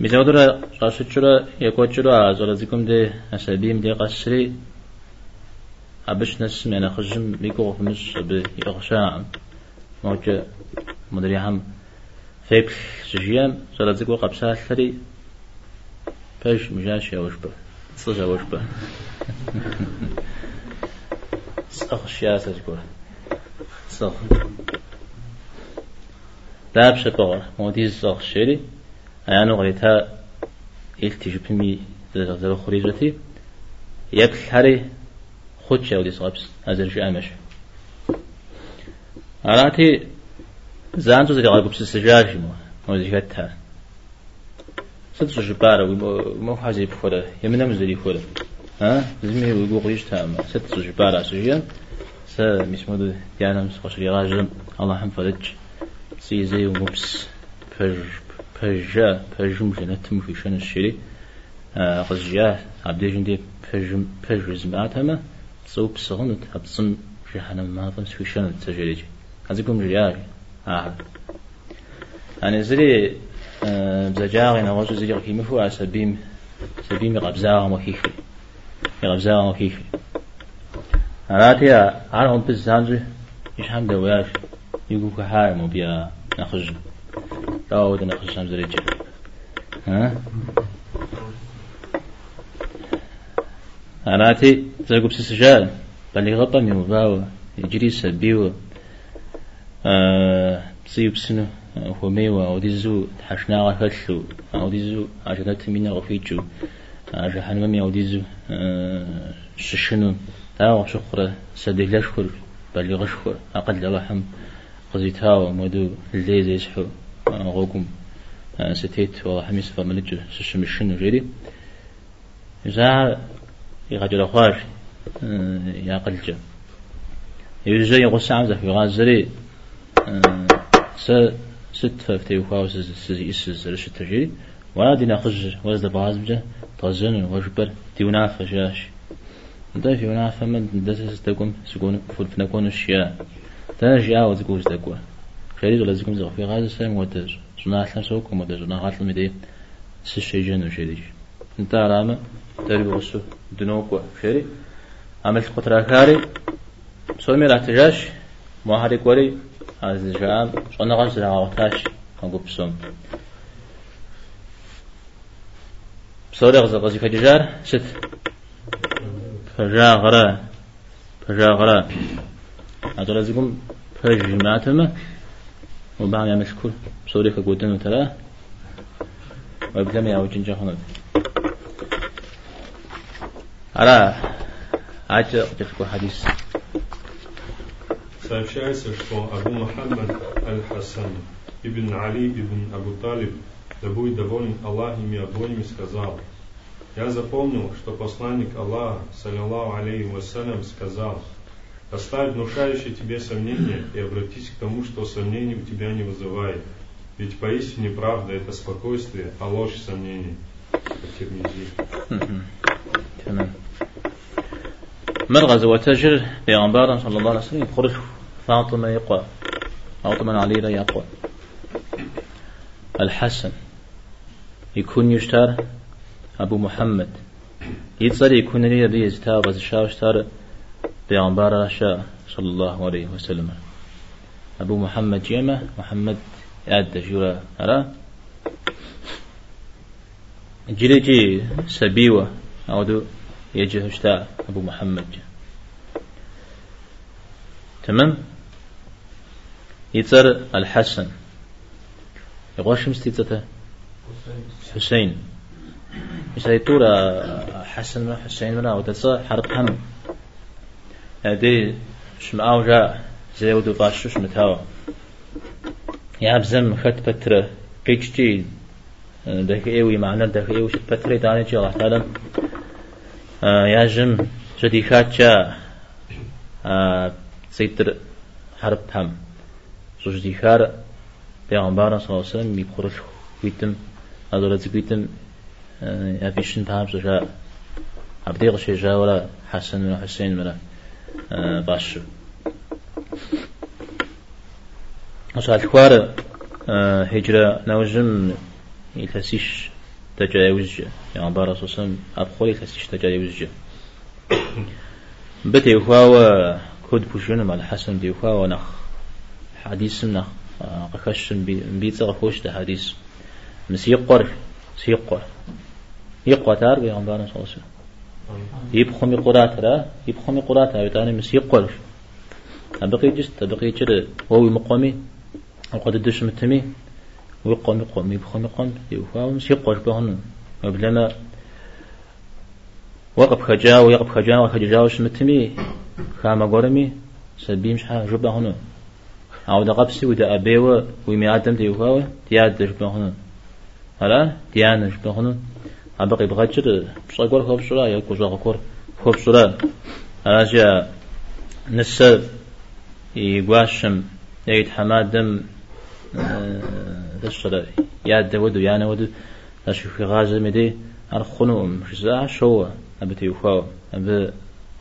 ميزودرا راش جرا يكوجرا زولا زيكم دي أسابيم دي قصري أبش نسم أنا خجم بيكو فمش بيغشاع موجة مدري هم. فيك سجيام زولا زيكو قبسا ثري باش مجاش يا وشبه صجا وشبه صخ شياسة تقول صخ داب شبغة موديز صخ شري أنا غيتها إلتي جبمي ذا خريجتي يبل هري خود شاودي صابس أزر جامش أراتي زانتو زي غايبو بس السجاج مو مودي جتها ست جبارة ومو حاجة بخورة يمنا مزري خورة ها زمي ويقو قريش تام ست جبارة سجيا سا مسمودو ديانا مسخوش راجل الله هم فرج سي زي ومبس فج فجا فجم جنتم في شن الشري قزجا عبد جندي فجم فج زماتما صو بسغنت أبصم جهنم ما فنس في شن التجريج هذيكم رياج آه أنا زري بزجاغ نغوش زري كيما فو سبيم سبيم غبزاغ مخيخي غبزاغ مخيخي أراتي عارهم بزانجي إيش هم دواش يقول كهاي مو بيا نخرج لا ود نخرج هم زريجي ها؟ أراتي زرقوا بسجال بل غطا من يجري سبيوه آه بسيب سنو وميوا وديزو تحشنا غفلو وديزو عشان تمينا غفيتشو عشان حنمي وديزو آه ششنو تاو شخرة سدي لشخر بل غشخر أقل لحم قزيتاو مودو اللي زي سحو غوكم ستيت والله حميس فملج ششم الشنو جيري إذا يغجر أخواش يا قلجة يجي يغسى في غازري س ست ففتي وخاوس سزي إسز رش التجري ولا دينا خج وزد بعزمجة طزن وجبر تيوناف جاش ده في وناف من ده تستقوم سكون فل فنكون الشياء ده جاء وزكوز تقوى خيري ولا زكوم زغ في غاز سام ودز زنا أحلى سوق ومدز زنا غاتل مدي سشي جن وشيديش انت علامة تربي وسو دنوك خيري عملت قطرة كاري سومي الاحتجاج مهارك وري هذا جام شلون غزر عوتاش نقول بسوم بسوري غزر غزي فجار ست. فجا غرا فجا غرا هذا لازم فج ماتما وبعد يعمل كل بسوري كقودن ترى. ويبلم يا وجن جهنم على عاجل تفكوا حديث. Сообщается, что Абу Мухаммад Аль-Хасан ибн Али ибн Абу Талиб, да будет доволен Аллах ими обоими, сказал, «Я запомнил, что посланник Аллаха, саллиллаху алейхи вассалям, сказал, оставь внушающее тебе сомнение и обратись к тому, что сомнений у тебя не вызывает. Ведь поистине правда – это спокойствие, а ложь – сомнение». تمام مرغز وتجر بيغمبار صلى الله عليه وسلم يخرج فاطمة يقوى. فاطمة علي لا يقوى. الحسن يكون يشتر. أبو محمد يتصري يكون لي أبي يزتار بس شاو اشتر بيغمبار شاء صلى الله عليه وسلم. أبو محمد جيمة. محمد أدى جورا أرى. جيلي جي سبيوة. أودو يجي هشتا أبو محمد. تمام؟ يتر الحسن. يغوش مستيتته حسين. يسيطور حسن من حسين من أو تسا حرق هم. هذه شمعاو جاء زيودو باشوش متاو يابزم خط بتر قيجتي دك إيوي معنى دك إيوي شت بتر داني جي الله تعالى. ياجم جدي خاتشا سيتر حرب هم. زوجدي خار پیغمبر صلی الله علیه و سلم میپخورش ویتم هذول زبيتم أبيشن بهم سجا عبدي غشي جا ولا حسن من حسين من باشو وصال خوار هجرة نوجم يتسيش تجاوز يعني بارا صوصم أبخول يتسيش تجاوز بتي خواوا كود بوشون مع الحسن دي خواوا نخ حديث نخ قخشن بيتس غفوش ده حديث. مس يقر سيقر يقر تار بيغمبار صلى الله عليه وسلم. يبخم يقرات را. يبخم يقرات را. يتاني مس يقر أبقي جست. أبقي جر هو مقامي وقد الدش متمي. ويقوم يقوم يبخم يقوم يوفا مس يقر بهن وبلما وقف خجا ويقف خجا وخجا وشمتمي خاما قرمي. سبيم شحا جبا هنا أو دقبسي ودا أبيوه ويمي آدم ديوفاوه تياد هنا هلا؟ جبا هنا أبقي بغجر بصقور خوب شرا يكو زغكور خوب شرا أجا نسب يقواشم يجد حمادم تشرا ياد ودو يانا ودو أشوف في غازة مدي أرخنو مشزا شو أبتي يوفاو أبي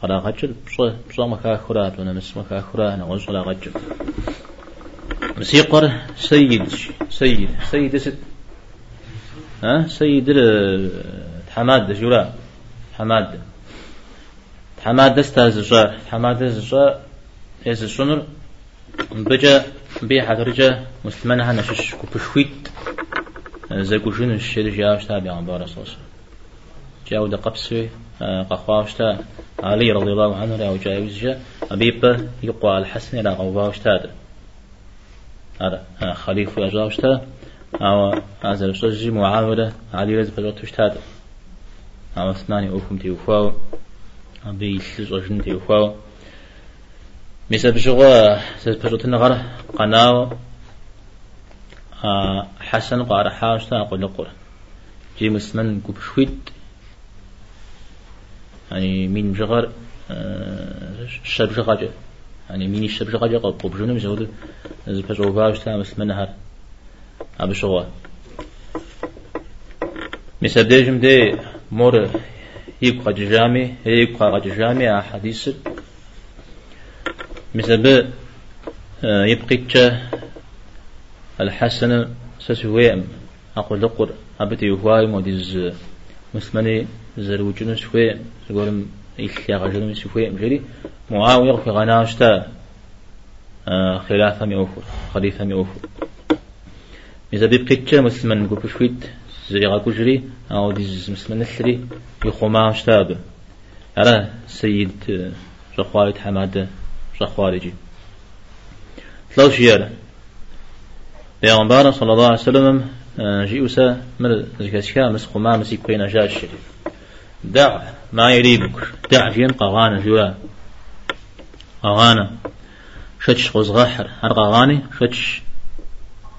على غجل بصا بصا مكا خرات وأنا مس مكا خرات أنا غزل على غجل مسيقر سيد سيد سيد ست ها؟ سيد حماد جورا. حماد حماد استاز جا حماد جا إذا شنر بجا بيها درجة مسلمان هنا شش كوبشويت زي كوشين الشيء جاوش تابع عن بارا صوص جاو دا قبسي قخواوش تا علي رضي الله عنه راو جاوز جا. أبيبا يقوى الحسن لا غواوش تاد هذا خليفة جاوش تا أو هذا الشجي معاورة علي رزق فجوت تاد أو ثمانية أوكم تيوفاو أبي سجن تيوفاو ميسا بشغوا سيد بشغوا نغر قناو. حسن قار حاوش تا أقول لقر جي مسمن كوبشويت يعني مين بشغر الشاب شغاجة. يعني مين الشاب شغاجة قب جنوم زود زي بشغوا باوش تا مسمن هر أبي شغوا ميسا بديجم دي مور يبقى جامي يبقى جامي أحاديث مثل يبقى الحسن سسويم. أقول لقر أبتي يهواي موديز مسمني زروجن سوي سقولم إخيا غجن سوي مجري معاوية في غناشتا خلافة ميوفر خليفة ميوفر إذا بيبقى مسلمان قول شويت زي غاكوجري أو ديز مسلمان الثري يخوما شتاب على سيد شخوالد حمادة شخوالجي تلو شيارة. بيغمبار صلى الله عليه وسلم جيوسا من زكاشكا مسخوما مسيكوين جاء الشريف دع ما يريبك دع جين قغانا جوا قغانا شتش غزغاحر هر قغاني شتش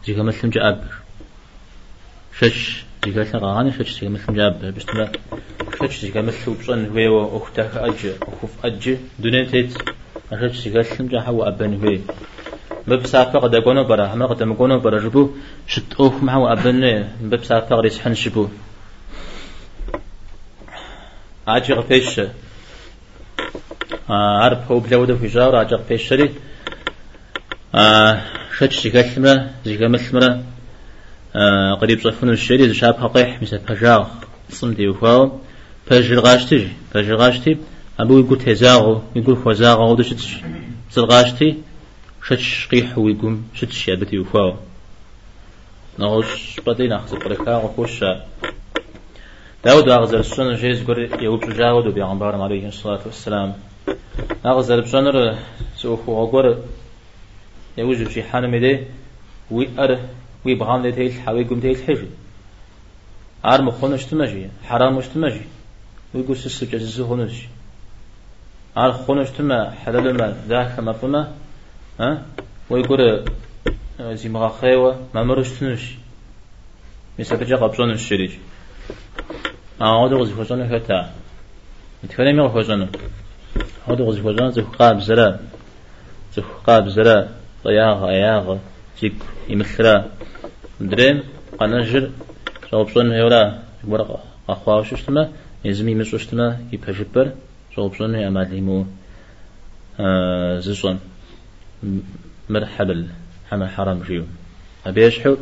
زيكا مثل جابر شتش زيكا مثل قغاني شتش زيكا مثل جابر بس تما شتش زيكا مثل بصن ويو أختك أج أخوف أج دونيتيت شتش زيكا مثل جا حوا أبن وي مبسافق دا قونو برا. هم قد مقونو برا جبو. شت أوف معو أبن مبسافق ريس حن شبو. عجق فيش عرب هو بلودو في جاور عجق فيش شري شتش زيكا ثمرة زيكا مثمرة قريب صفون الشري زي شاب حقيح مثل فجاغ صمدي وفاو فجر غاشتي فجر غاشتي أبو يقول تزاغو يقول فزاغو ودش زل غاشتي شتش قيح ويقوم شتش يابتي وفاو نغش بدي نخص بركا وخش داود أغزر السنة جيز قر يوجو جاود بيغمبار عليه الصلاة والسلام. أغزر بسنر سوخو غور يوجو شي حانا مدي وي أر وي بغام دي تيل حاوي قم تيل حجي عار مخونش تمجي حرام مش تمجي ويقول سسو جززو هونش عار خونش. تما حلال ما ذاك ما فما ويقول زي مغا خيوة ما مرش تنش مثل بجا قبصون الشريج هذا غزي فجانا هتا نتكلم يوم فجانا هذا غزي فجانا زي قاب زرا زي قاب زرا طياغ أياغ زيك يمثلا درين قنجر شوبصون هيولا ورقة أخوة ششتما يزمي مسوشتما. يبهجبر. شوبصون هي أماليمو آه زيصون مرحبا. حما حرام جيو. أبيش حو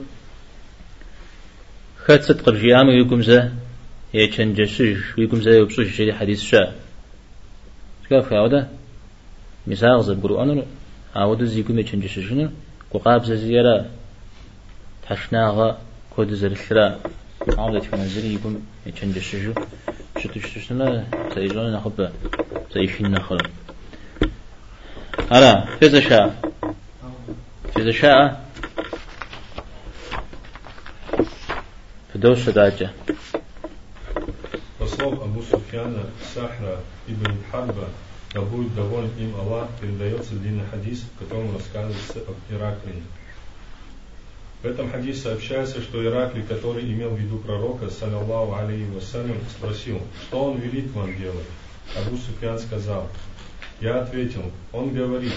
خد صدق الجيام ويكم زه. يتشنجسج ويكم زي يبصوش شدي حديث شاء كيف هذا مثال زب قرآن عود زيكم يتشنجسجنا وقاب زيارة تحشناغا كود زرشرا عودة كنا زري يكم يتشنجسجو شتو شتو شتنا سيجون نخب سيشين نخل هلا فيز شاء فيز شاء فدوش داجة Послов Абу Суфьяна Сахра ибн Харба, да будет доволен им Аллах, передается длинный хадис, в котором рассказывается об Ираклии. В этом хадисе сообщается, что Ираклий, который имел в виду пророка, саллаллаху алейхи вассалям, спросил, что он велит вам делать? Абу Суфьян сказал, я ответил, он говорит,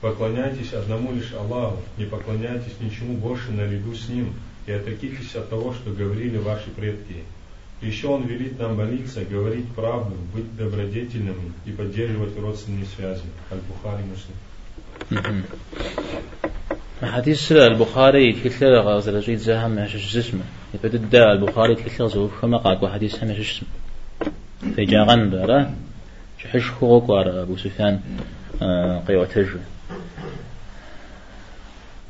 поклоняйтесь одному лишь Аллаху, не поклоняйтесь ничему больше наряду с Ним, и отрекитесь от того, что говорили ваши предки. Еще Он велит нам молиться, говорить правду, быть добродетельными и поддерживать родственные связи. Аль-Бухари Муслим. حديث البخاري يتكلم غازل جيد زهم مش جسمه يبدد البخاري يتكلم زوف خما قاق حديث هم مش جسم في جاغن دارا شحش خوك وار أبو سفيان قيوتج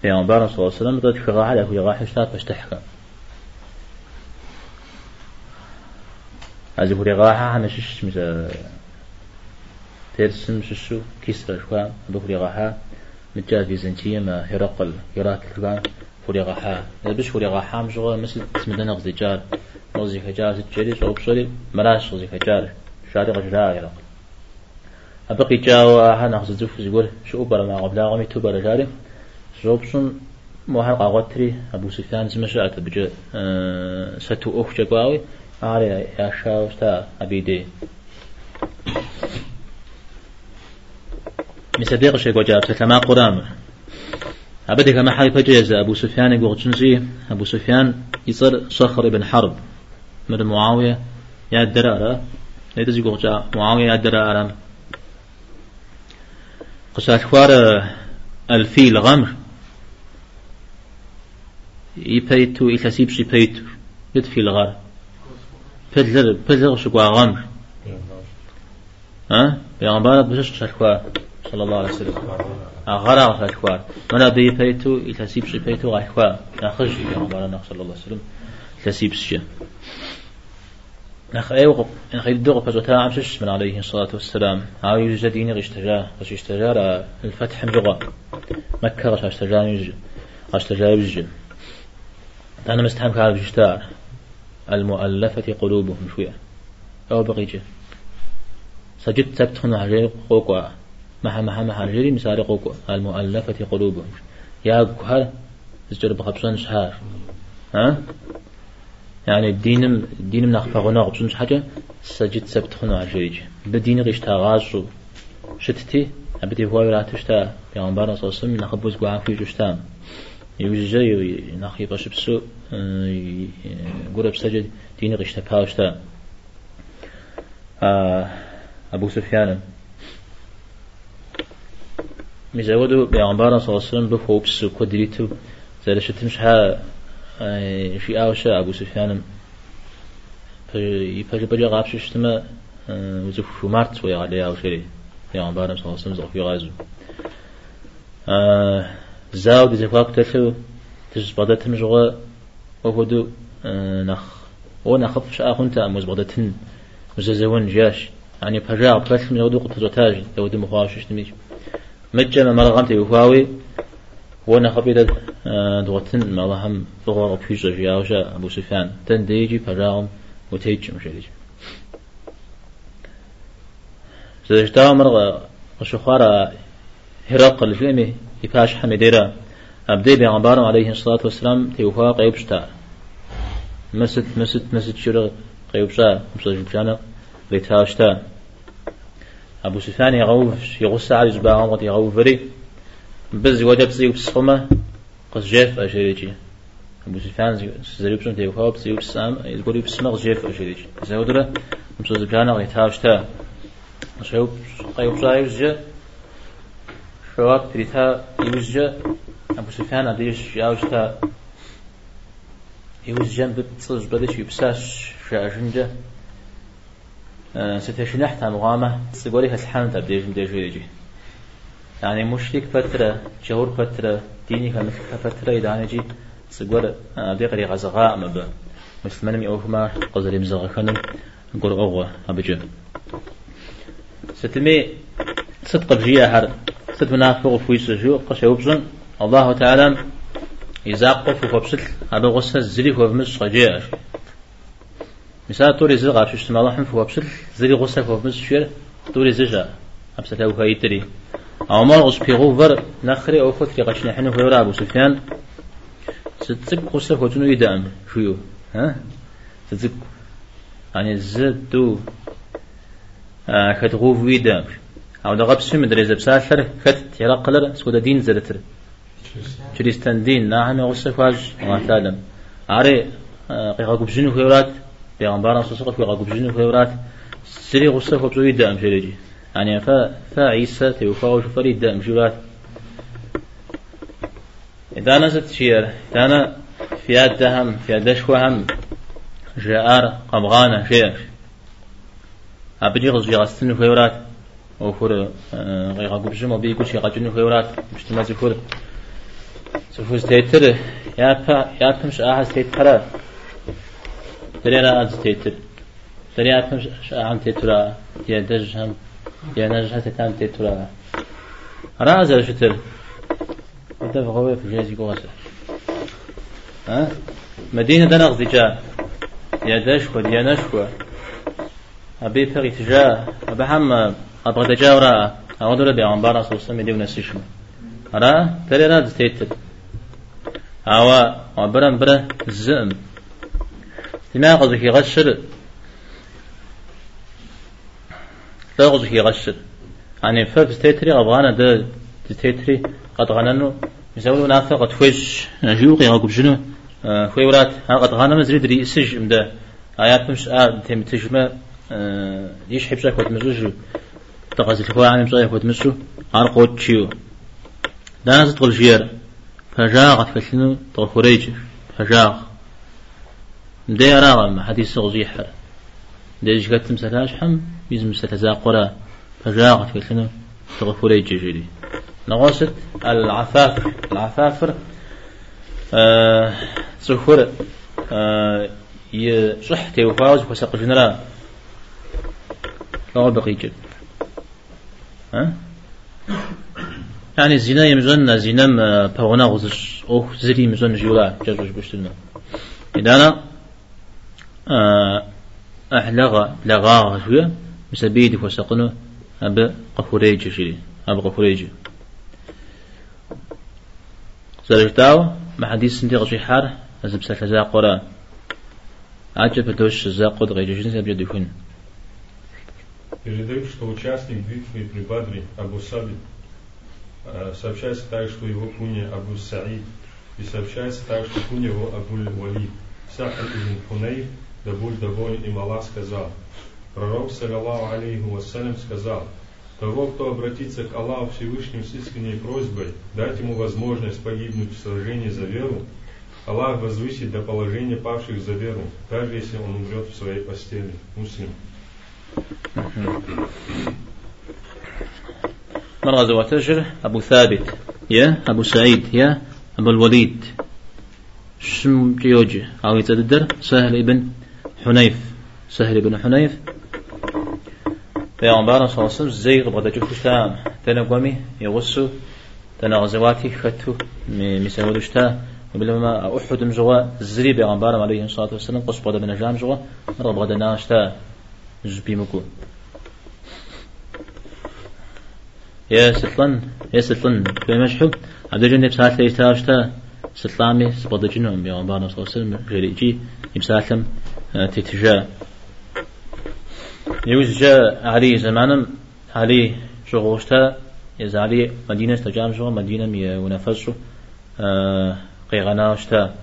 في عمر صلى الله عليه وسلم ضد شغاح له يغاح اشتات بشتحكم بوري غاها همش شش مثلا ترسم ششو كيسرا شوا بوري غاها متجا بيزنطية ما هرقل هرقل فوري غاها بش فوري غاها مشغول مثل اسم دنا غزي جار غزي خجار تجري صوب صوري مراش غزي خجار شادي غجرا هرقل أبقي جاوا هنا خزي زوف يقول شو برا ما قبل غمي تو برا جاري شوبسون موهر قاغوتري أبو سفيان زمشات بجا ستو أخ جاقواوي آره يا شاوستا أبيدي مصدق شيء جاب سلما قرام أبدا كما حي فجيز أبو سفيان يقول جنزي أبو سفيان يصير صخر بن حرب من معاوية يا الدرارة ليتز يقول جاء معاوية يا الدرارة قصات خوار الفيل غمر. يبيتو إتسيب شي بيتو يدفي الغار بلغ بلغ شكوا غمر ها؟ بيغمبار بشش شكوا صلى الله عليه وسلم. أغرى شكوا منا بي بيتو يتسيب شي بيتو غشكوا نخش بيغمبار صلى الله عليه وسلم. تسيب شي نخ أيوة نخ يدوق فزوتا عمشش من عليه الصلاة والسلام. هاو يوجد ديني غش تجاه غش اشتجار الفتح مجغا مكة غش اشتجار يجي غش تجاه يجي أنا مستحم كهذا بجشتار المؤلفة قلوبهم شوية. أو بقيجة سجد سبت هنا حجري قوقوا مها مها مها حجري مساري قوقوا المؤلفة قلوبهم. يا كهر زجر بخبصان شهار. ها؟ يعني الدين الدين من أخفى غنا غبصان حاجة سجد سبت هنا حجري بدين غيش تغاشو شتتي؟ أبدي هو يراتشتا بيغمبار صلى الله عليه نخبوز قوان في جشتام. يوجي نخي باش بسو قرب سجد ديني غشتا باوشتا أبو سفيان. مزودو بيغمبار صلى الله عليه وسلم بفو بسو كودريتو زي شتمش ها شي آوشا أبو سفيان. يفاج بجا غابش شتما وزف شو مارت ويا عليها وشري بيغمبار صلى الله عليه وسلم زغفي غازو آه زاود إذا فاك تلو تجس بدتن جوا وهدو آه نخ ونخف شاء أنت أموز بدتن مززون جاش يعني بجاء بس من يودو قط زوتاج يودو مخاش اشتميش مجمع مرغمت يفاوي وأنا خبيدة دوتن ما لهم بغور بيجا جاوجا أبو سفيان. تن ديجي بجاهم وتيجي مش ديجي زجتاو مرغ وشخارا هرقل فيمي يفاش حميديرا أبدي بيغمبارم عليه الصلاة والسلام تيوفا قيبشتا مسد مسد مسد شرق قيبشتا مسد جبشانا بيتهاشتا أبو سفيان يغوف يغوص على جباهم وقت يغوفري بز ودب زيو بسخمة قص جيف أشريجي أبو سفيان زريب شن تيوفا بزيو بسام يقولي بسمغ جيف أشريجي زودرة مسد جبشانا يتهاشتا شو قيبشتا يوزجا شواب بريتا يوزجا أبو سفيان أديش ياوشتا يوزجا بتصج بدش يبساش شاجنجا ستشنح تامغامة تقولي هالحان تبديج مديجي يعني مشرك فترة جهور فترة ديني كمثل فترة إذا نجي تقول دقري غزغاء مبا مثل من يوفما قزر مزغا نقول أغوى أبجا. ستمي صدق بجيا هر صدق منافق فويس جو قشا وبزن الله تعالى إذا قف فبسل أبو غسة الزلي وبمس خجيا مثال توري زغا شو شتما الله حنف وابسل زري غسل وابمس شير. توري زجا أبسل أو هايتري أو ما غس بيغو فر نخري أو فتري قشنا حنو في أبو سفيان. ستزق غسل وجنو يدام شو ها؟ ستزق يعني زدو. آه كتغو في يدام أو دغب سم دريز بسالر كت يرقلر سودا دين زرتر. كريستان دين نعم غسل فاج ما تعلم عري قيقا قبجنو أولاد بيغمبارا صلى الله عليه وسلم في ورات. سري غصة فبزوي دام شريجي يعني فا فا عيسى توفى وشفري دام شورات إذا نزلت شير. إذا أنا في أدهم في أدشوا هم. جار قبغانا شير. أبدي غزي غستن في ورات. وفر غير قبجم وبي كل شيء قجن في ورات مش تمازي فر سفوز تيتر يا با يا تمش آهز تيتر ترينا أنت تيتر تري أفهم عم تيترا يا دج هم يا نج حتى تام تيترا رازر شتر. في قوي في جيزي قواسة ها مدينة دنغ جا. يا دشكو يا نشكو أبي بغي تجا أبي هم أبغى تجاورا أودر بي عم بارا صوصا مدي ونسيشم را تري راز تيتر أوا وبرم بره زم لما قصدك يغشر. لا قصدك يغشر. يعني فبس تيتري أبغانا ده تيتري قد غننو. يسوي نافع قد فوش جيوقي غاقب شنو خوي ولات قد غانا مزري دري سج مدا آيات مش آه تم تجمع ليش حبشة كوت تقصد الخوا عن مزوج كوت مزوج عن قوت شيو دانا تدخل جير. فجاغت فشنو؟ تغفريج فجاغ. مدي أراغم حديث غزيح دي جكت مسلاش حم بيز مسلا قرا فجاغت في سنة تغفري جيجري نغوست العفاف. العفافر آه سخور آه يصح تيوفاوز وسق جنرا لو بقي جد ها? يعني الزنا يمزن زنا بغنا غزش أو زري مزن جولا جزوج بشتنا إذا أنا أحلغ لغا شوية مسبيد فسقنا أب قفوريج شري أب قفوريج زرجتاو ما حديث سنتي غشي حار أزب سلفزا قرا عجب دوش زاقود غير جنس أبجد يكون. Передают, что участник битвы при Бадре Абу Саби сообщается также, что его куня Абу Саид, и сообщается также, что куня его Абу Валид. Сахар ибн Хунейр да будет доволен им Аллах сказал. Пророк, саллаллаху алейхи вассалям, сказал, того, кто обратится к Аллаху Всевышнему с искренней просьбой, дать ему возможность погибнуть в сражении за веру, Аллах возвысит до положения павших за веру, даже если он умрет в своей постели. Муслим. من غزوة تجر أبو ثابت يا أبو سعيد يا أبو الوليد. شم جيوج أو يتدر سهل ابن حنيف. سهل ابن حنيف. بيغمبار صلى الله عليه وسلم زي غبغة جوكشتا تنا قومي يغسو تنا غزواتي ختو مسودشتا بلما أحد مجوا زري بيغمبار عليه الصلاة والسلام قص بغدا من أجام جوا مرة بغدا ناشتا. زبي مكو يا ستلن يا ستلن بمشحو عبد الجنة بساعة ليستاشتا ستلامي سبض جنوم بيغمبار صلى الله عليه وسلم جريجي يمسالم تتجا يوز جاء علي زمانا علي شغوشتا. يز علي مدينة تجام شغل مدينة ونفسه آه قيغناشتا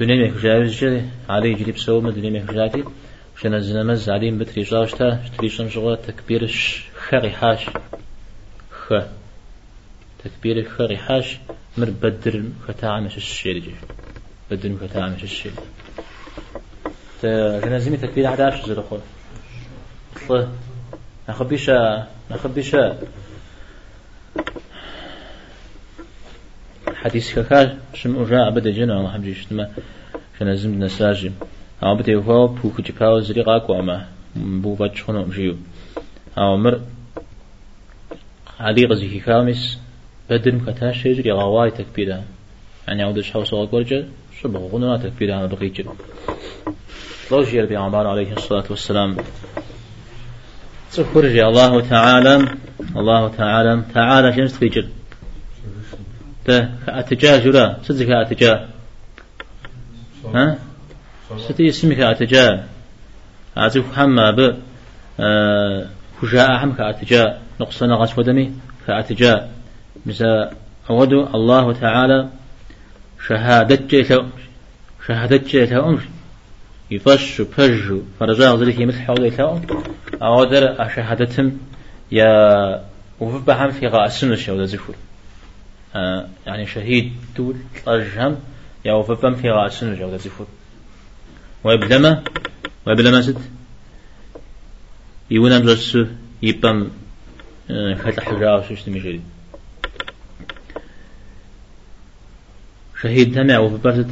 دنيا مي خجاوز جاء علي جريب سوما دنيا مي خجاتي شنا زنمز علي بتري جاشتا تريشن شغل تكبير خري حاش. خ. تكبير خري حاش مر بدر ختاع مش الشيء بدر ختاع مش الشيء جنازمي تكبير عداش زر خو طه نخبيشا نخبيشا حديث كاكا شم أجا أبدا جنا الله حمجيش تما جنازم نساجم أو بدي هو بوك جباو زري قاكو أما بو باتش خنو جيو أو مر. علي غزي كامس بدر مكتاش يجري غواي تكبيرها يعني عودش حوصة وقرجة شبه غنونا تكبيرها أنا بقيت روجي بيعمر عليه الصلاة والسلام. تخرج الله تعالى. الله تعالى. تعالى جنس تفجر ته أتجاه جرا صدق أتجاه. ها؟ ستي اسمك أتجاه. أعزف حما ب فجاء حمك أتجاه. نقصنا غش ودمي فأتجاه. مثل أود الله تعالى شهادة شهادة أمر. يفش بج فرجاء ذلك مثل حول يتاو أو در أشهادتهم. يا وفي بهم في السنة شو ذكر آه يعني شهيد دول أرجهم يا وفي بهم في غاء السنة شو ذكر ويبلما ويبلما ست؟ يونا بجس يبم آه خلق حجاء شو اشتمي شهيد دمع وفي بهم ست؟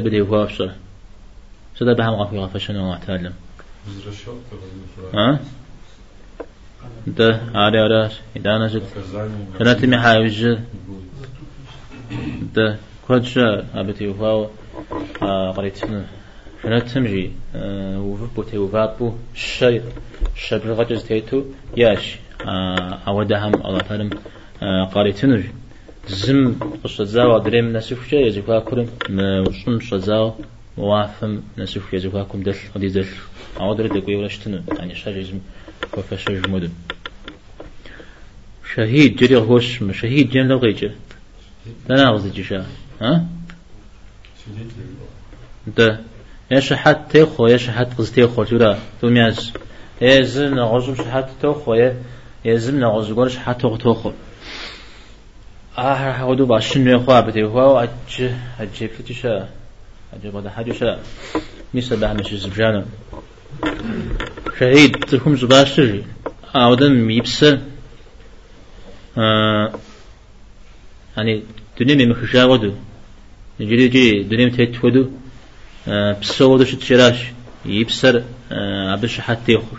بدي أفشره سدا بهم غفي غفشنا وعتالم ها؟ ده عاري عراش إذا أنا جد أنا تمي حاوج ده كودشا أبتي وفاو. قريتنا شنا تمجي. وفبو تي وفابو الشيء الشبر غجز تيتو ياش. أودهم الله تعالى قريتنا زم قصة زاوة دريم نسوف جاي يزيكوا كرم وشم شزاوة وافم نسوف يزوكاكم دل. غدي دل. عودر دقوي ولا شتنو؟ يعني شاجزم وفشج مدن شهيد جري غوش شهيد جيم لو غيجة لا ناغز جشا ها؟ ده يا شحات تيخو يا شحات قز تيخو جورا. تومياز يا زم نغزم شحات توخو يا يا زم نغز غور شحات توخو توخو آه هودو باشن يخوا بدي هو؟ أج أجيب تشا عجب هذا حاجة شاء ميسا بها مش زبجانا. شهيد تركم زباش تجي أودن ميبسا آه يعني دنيا مخشا ودو نجري جي دنيا متهت ودو آه بسو ودو شت شراش يبسر آه عبش حتى يخر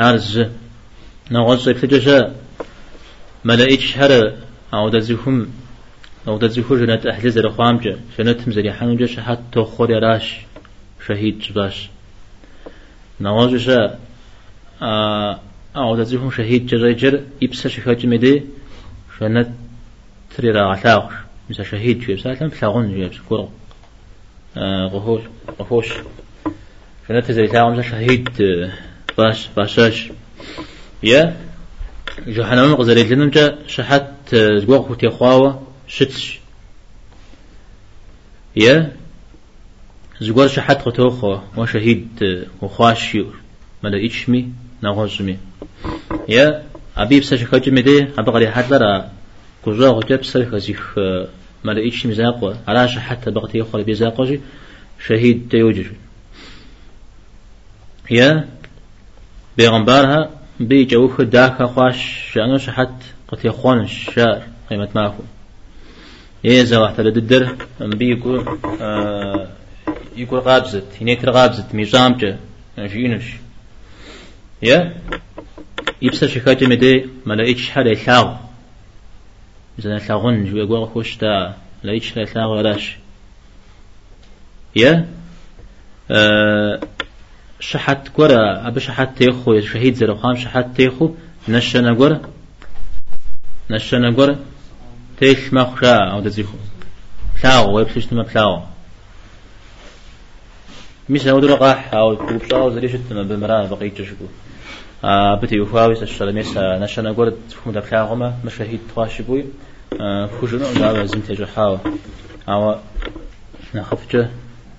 عرز نغز اكتجشا ملائك شهر أو دزيهم أو تزيخو جنات أهل زر خامجة جنات مزري حنوجة شحات تو خوري راش شهيد جباش نواجه أو تزيخو شهيد جري جر إبسا شخاج مدي جنات تري را علاقش مثل شهيد جيب سالم فلاغون جيب سكورو غهوش غهوش. جنات تزري تاغم شهيد باش باشاش. يا جهنم غزري لنمجا شحات زقوق تيخواوا شتش. يا زغور شحت خطوخو وشهيد وخاشيور مالا إيشمي نغوزمي يا أبي بسش خج مدي أبغى حد لرا كوزا غجب بسش خزيخ مالا إيشمي زاقوا على شحت بغتي يخل بيزاقوجي شهيد تيوجر يا بيغمبارها بي جوخ داك خواش شأنو شحت قتي خونش شار قيمة ماكو يزا واحد الدر بي يقول آه يقول غابزت هنيك غابزت ميزامجة جينش يا؟ يبسا شكاجة مدي ملايتش حدا يلاغ إذا لاغون جو يقول خوش تا لايتش لاغ ولاش. يا؟ أه شحت كورا أبي شحت تيخو شهيد زر خام شحت تيخو نشنا كورا نشنا كورا تيش ما خشا أو تزيخو. لاغ ويبسش ما بلاغ مش هو درقاح أو كوبشا أو زريشت ما بمران بقيت شكو. آه بتي وفاوي الشلميس نشنا قرد فهم دبلاغما مشاهيد تواشبوي آه فوجنا دعوة زنت جحاوة. أو نخفجة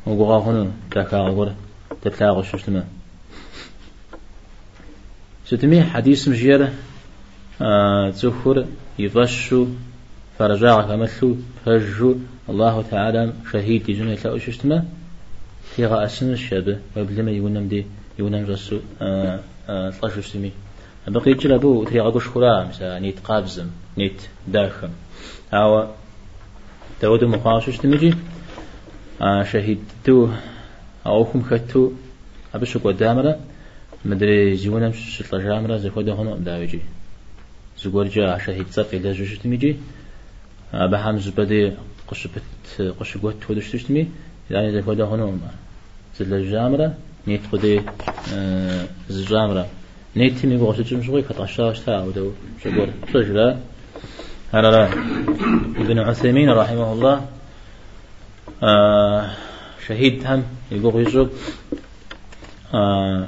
وقوغا هنا دكا قرد دبلاغ ششتما ستمي حديث مجيرة آه تزخر يفشو فرجاع كمثلو فجو الله تعالى شهيد جنة لا أشتما تيغا أسن الشابه وبلما يونم دي يونم رسو آه طاش سمي بقي جل أبو تري أقوش خلا مثلا نيت قابزم نيت داخم أو داود مقاش تمجي شهيد تو أو خم خدتو أبشو قدامرة مدري جوانا شطلا جامرة زي خدا هنا داوجي زغور جا شهيد صف إلى جوش تمجي بحام زبدي قشبت قشبت ودش تشتمي يعني زي خدا هنا زل جامرة نيت خدي زجامرة نيت تيمي بغوش تجمشغي كتغشاش تا ودو شقول شجرة هلا لا ابن عثيمين رحمه الله آه شهيد هم يقول يجب آه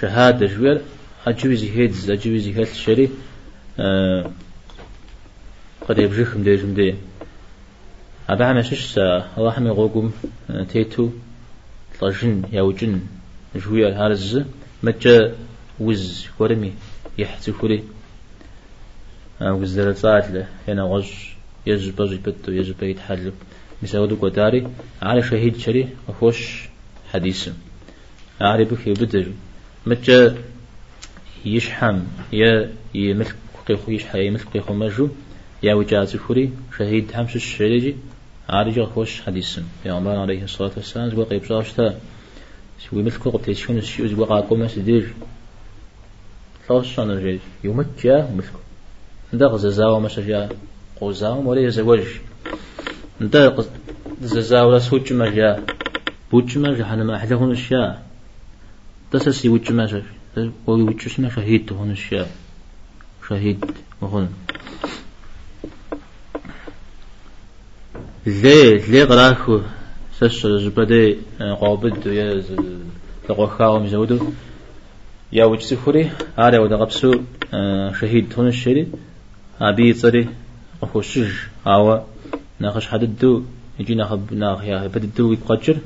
شهادة جوير أجوزي هيدز أجوزي هيدز شري آه قد يبجيخم دي جمدي أبا عمشش الله هم يقول تيتو طجن يوجن جويا هارز متى وز ورمي يحتي كوري وزر صات له هنا غج يجب بجي بتو يجب يتحلب مساودو قداري على شهيد شري أخوش حديث. علي بك يبدج متى يشحم يا يملك قيخو يشحى يملك قيخو مجو يا وجاز كوري شهيد همش الشريجي عارج خوش حديث يا عمر عليه الصلاة والسلام زوا قيب شاشتا شو مثل كوب تيشون الشيء زوا قاكو ما سدير ثلاث شان يوم جاء مثل ده ززاو ما شجع قوزاو ولا يزوج ده ززاو لا سوتش ما جاء بوتش ما جاء أنا ما أحد هون الشيء تسسي وتش ما جاء وي وتش ما شهيد هون الشيء شهيد وهون لي لي غراخو سش جبدي قابد يا تقوخاو مزودو. يا وجه سفري على ودا قبسو شهيد هون الشري أبي صري أخوشج أو ناقش حددو يجي ناخب ناخ يا بددو يقجر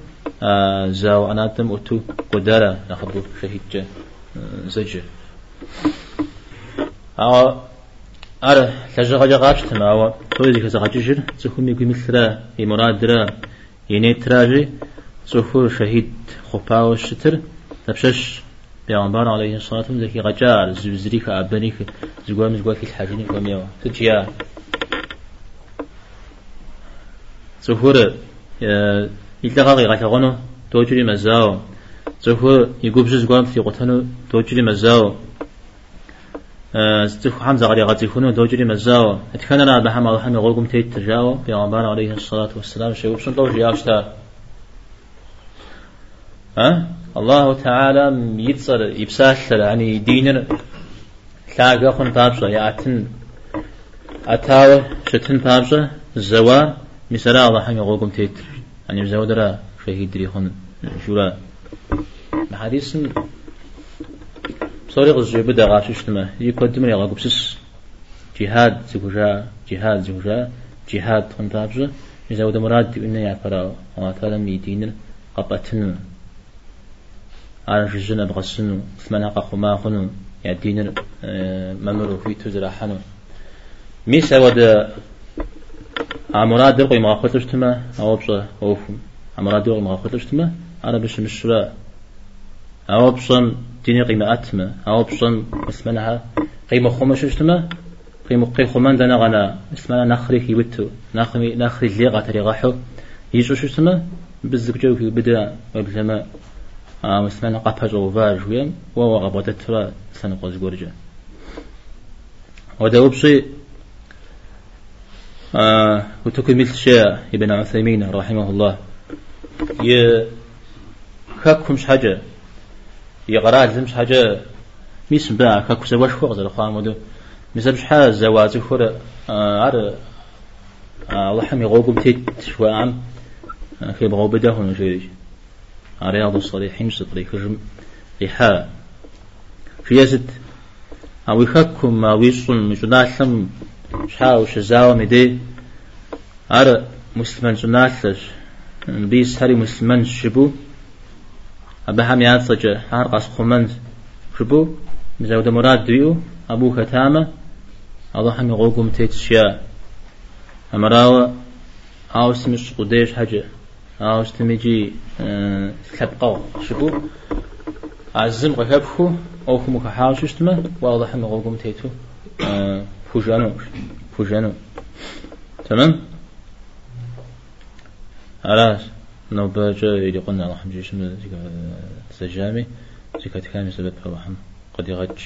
زاو أناتم أتو قدرة ناخبو شهيد زجر. أو أرى لجا جا غاشت ما هو توي كذا غاجر تخومي كي مثل يمراد درا يني تراجي تخو شهيد خباو الشتر تبشش بيغمبار عليه الصلاة والسلام ذكي غجار زبزريك أبنيك زقوام زقوام في الحاجين كميو تجيا تخور يتلقى غاتغونو توجري مزاو تخور يقوبش زقوام في قطنو توجري مزاو زتف حمزة غادي غادي يكونوا دوجري مزاو اتكنا بحما وحما غوكم تيت تجاو بيغمبار عليه الصلاة والسلام. شيء وبشن طوج ياشتا ها الله تعالى يتصل يبسال يعني دين تلاقى خن بابشا يأتن أتاو شتن بابشا زوا مثلا الله حما غوكم تيت يعني زودرا شهيد دري خن شورا حديث صوري غزو بدأ غاششتما يقدم لي غاقبسس جهاد زوجا جهاد زوجا جهاد خنتابجا إذا ودا مراد إنه يعفرا وما تعالى ميدين قبتن على جزنا بغسنو ثمنا قخما خنو يدين ممرو في تزرع حنو ميسا ودا عمراد درقي ما أخذتشتما أو بصا أوفم عمراد درقي ما أخذتشتما أنا بش مشرا أو بصن ديني قيمة أتمة. أو بصن اسمناها قيمة خمس شتما قيمة قيمة خمان دنا غنا إسمنا نخري يبتو نخري نخري اللغة تريغحو يجو شتما بزك جو في بدأ وبلما آه إسمنا قفج وفاج ويم وهو غبطت ترى سنة قوز جورجا ودوب شيء آه وتكمل شيء ابن عثيمين رحمه الله. ي كاكمش حاجة يقرأ زمش حاجة ميس بقى كاكو سواش فوق زي الخوان ودو مثل حاجة زواج خور عر الله حمي غوغو بتيت شوى عم في بغو بدا هنا شيء رياض الصالحين سطري خجم ريحا في يزد أو يخكم ما ويصل مجناسم شحاو شزاو مدي عر مسلمان جناسش بيس هاري مسلمان شبو. أبهم ياتسج هار قاس خمن شبو مزود مراد ديو أبو ختامة الله هم يغوكم تيتشيا أمراوة أو سمش قديش حاجة أو استمجي أه سلبقو شبو عزم غكبخو أو خمو كحاو ششتما واضح هم يغوكم تيتو. أه فوجانو فوجانو. تمام؟ علاش؟ نو باجا اللي قلنا الله حمجي شنو سجامي زكاة كامل سبب روحم قد يغج.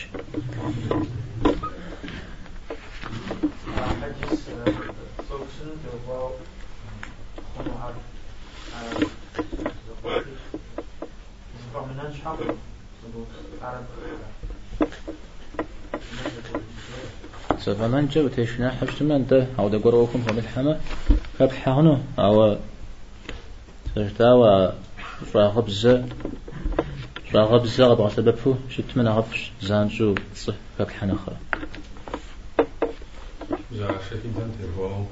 سفمان جو تشنا حشت من ده. أو ده قروكم هم الحما كبحانو أو سجتاوى راغب زا راغب زا غبغ سبب فو شت من غفش زانجو صح كاك حنا خرا. جا شكيد انت هو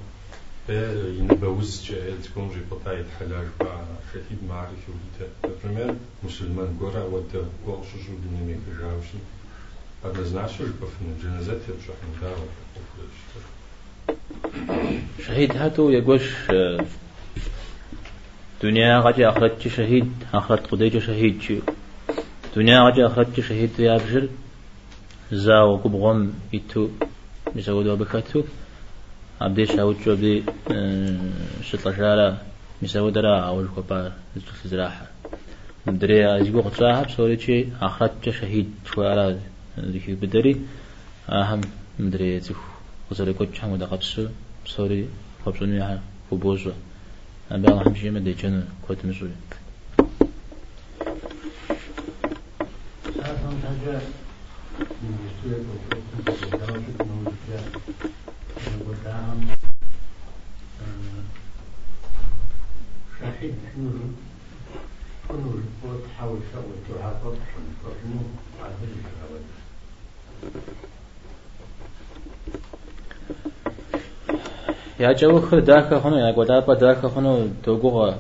ينبوز جاهل تكون جي بطاية حلاج با شكيد معرفة وليتا برمير مسلمان قرع ودا وقش جو دنيا ميكجاوشي هذا زنعشو جبفن جنازات يبشح مدارة شهيد هاتو يقوش دنيا غجي أخرت شهيد أخرت قديج شهيد شو دنيا غجي أخرت شهيد يا بجر زاو قبغم يتو مسودو بكتو عبدي شاوت شو بدي شطلة شارع مسود را أول كوبا زراحة مدري أزيبو قطعها بسوري شيء أخرت شهيد شو على ذيك بدري أهم مدري تخ وصلي كوتش حمود قبسو بسوري قبسوني فبوزو أنا بقى همشي ما ديجنا كوت مسوي تعاقب شنو یا جو خو دا که خونو یا گودا پا دا که خونو تو گوغا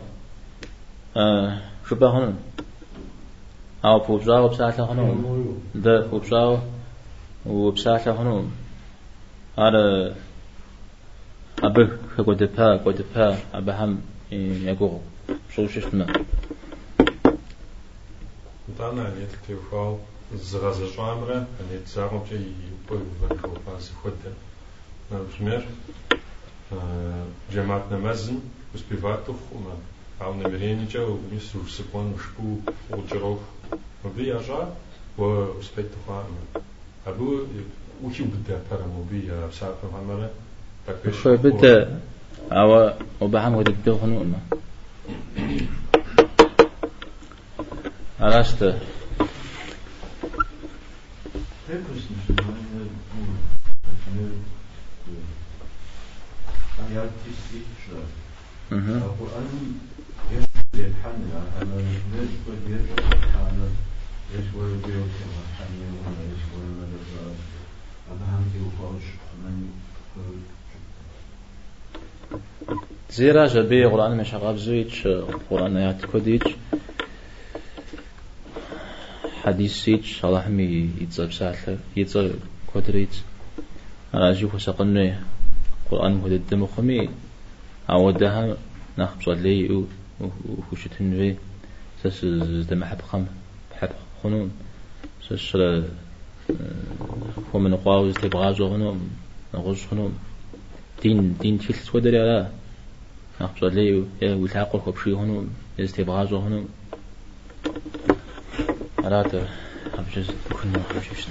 شو با خونو او پوبزا و بسا اتلا خونو دا پوبزا و خونو ار ابه که گودا پا گودا پا ابه هم یا گوغا شو من دانا نیت تیوخال زغازه شوامره نیت زغم چه یو پا یو بکو پاسی خود دا نا بشمیر успевает тухума. А в намерении чего мису сыпон шпу учеров. Моби ажа و успеть тухама. А был учил бда пара моби я сапа хамара. Так пеш. شو بدا أو وبهم ود الدخن وما عرفت Mhm. زيرا جبي قرآن مش عقاب زويتش قرآن آيات كوديتش حديث سيتش الله حمي يتصب ساعة يتصب كودريت. أجيب وسقني قرآن مهد الدم خمي عودها نخبص لي وخشت النبي سس دم حب خم حب خنون. سشل هو من قواوز تبغازو خنون نغز خنون دين دين تفلت ودري على. نقصد لي وثاقه وبشي خنون يستبغازو خنون على هبجز كنا هبجز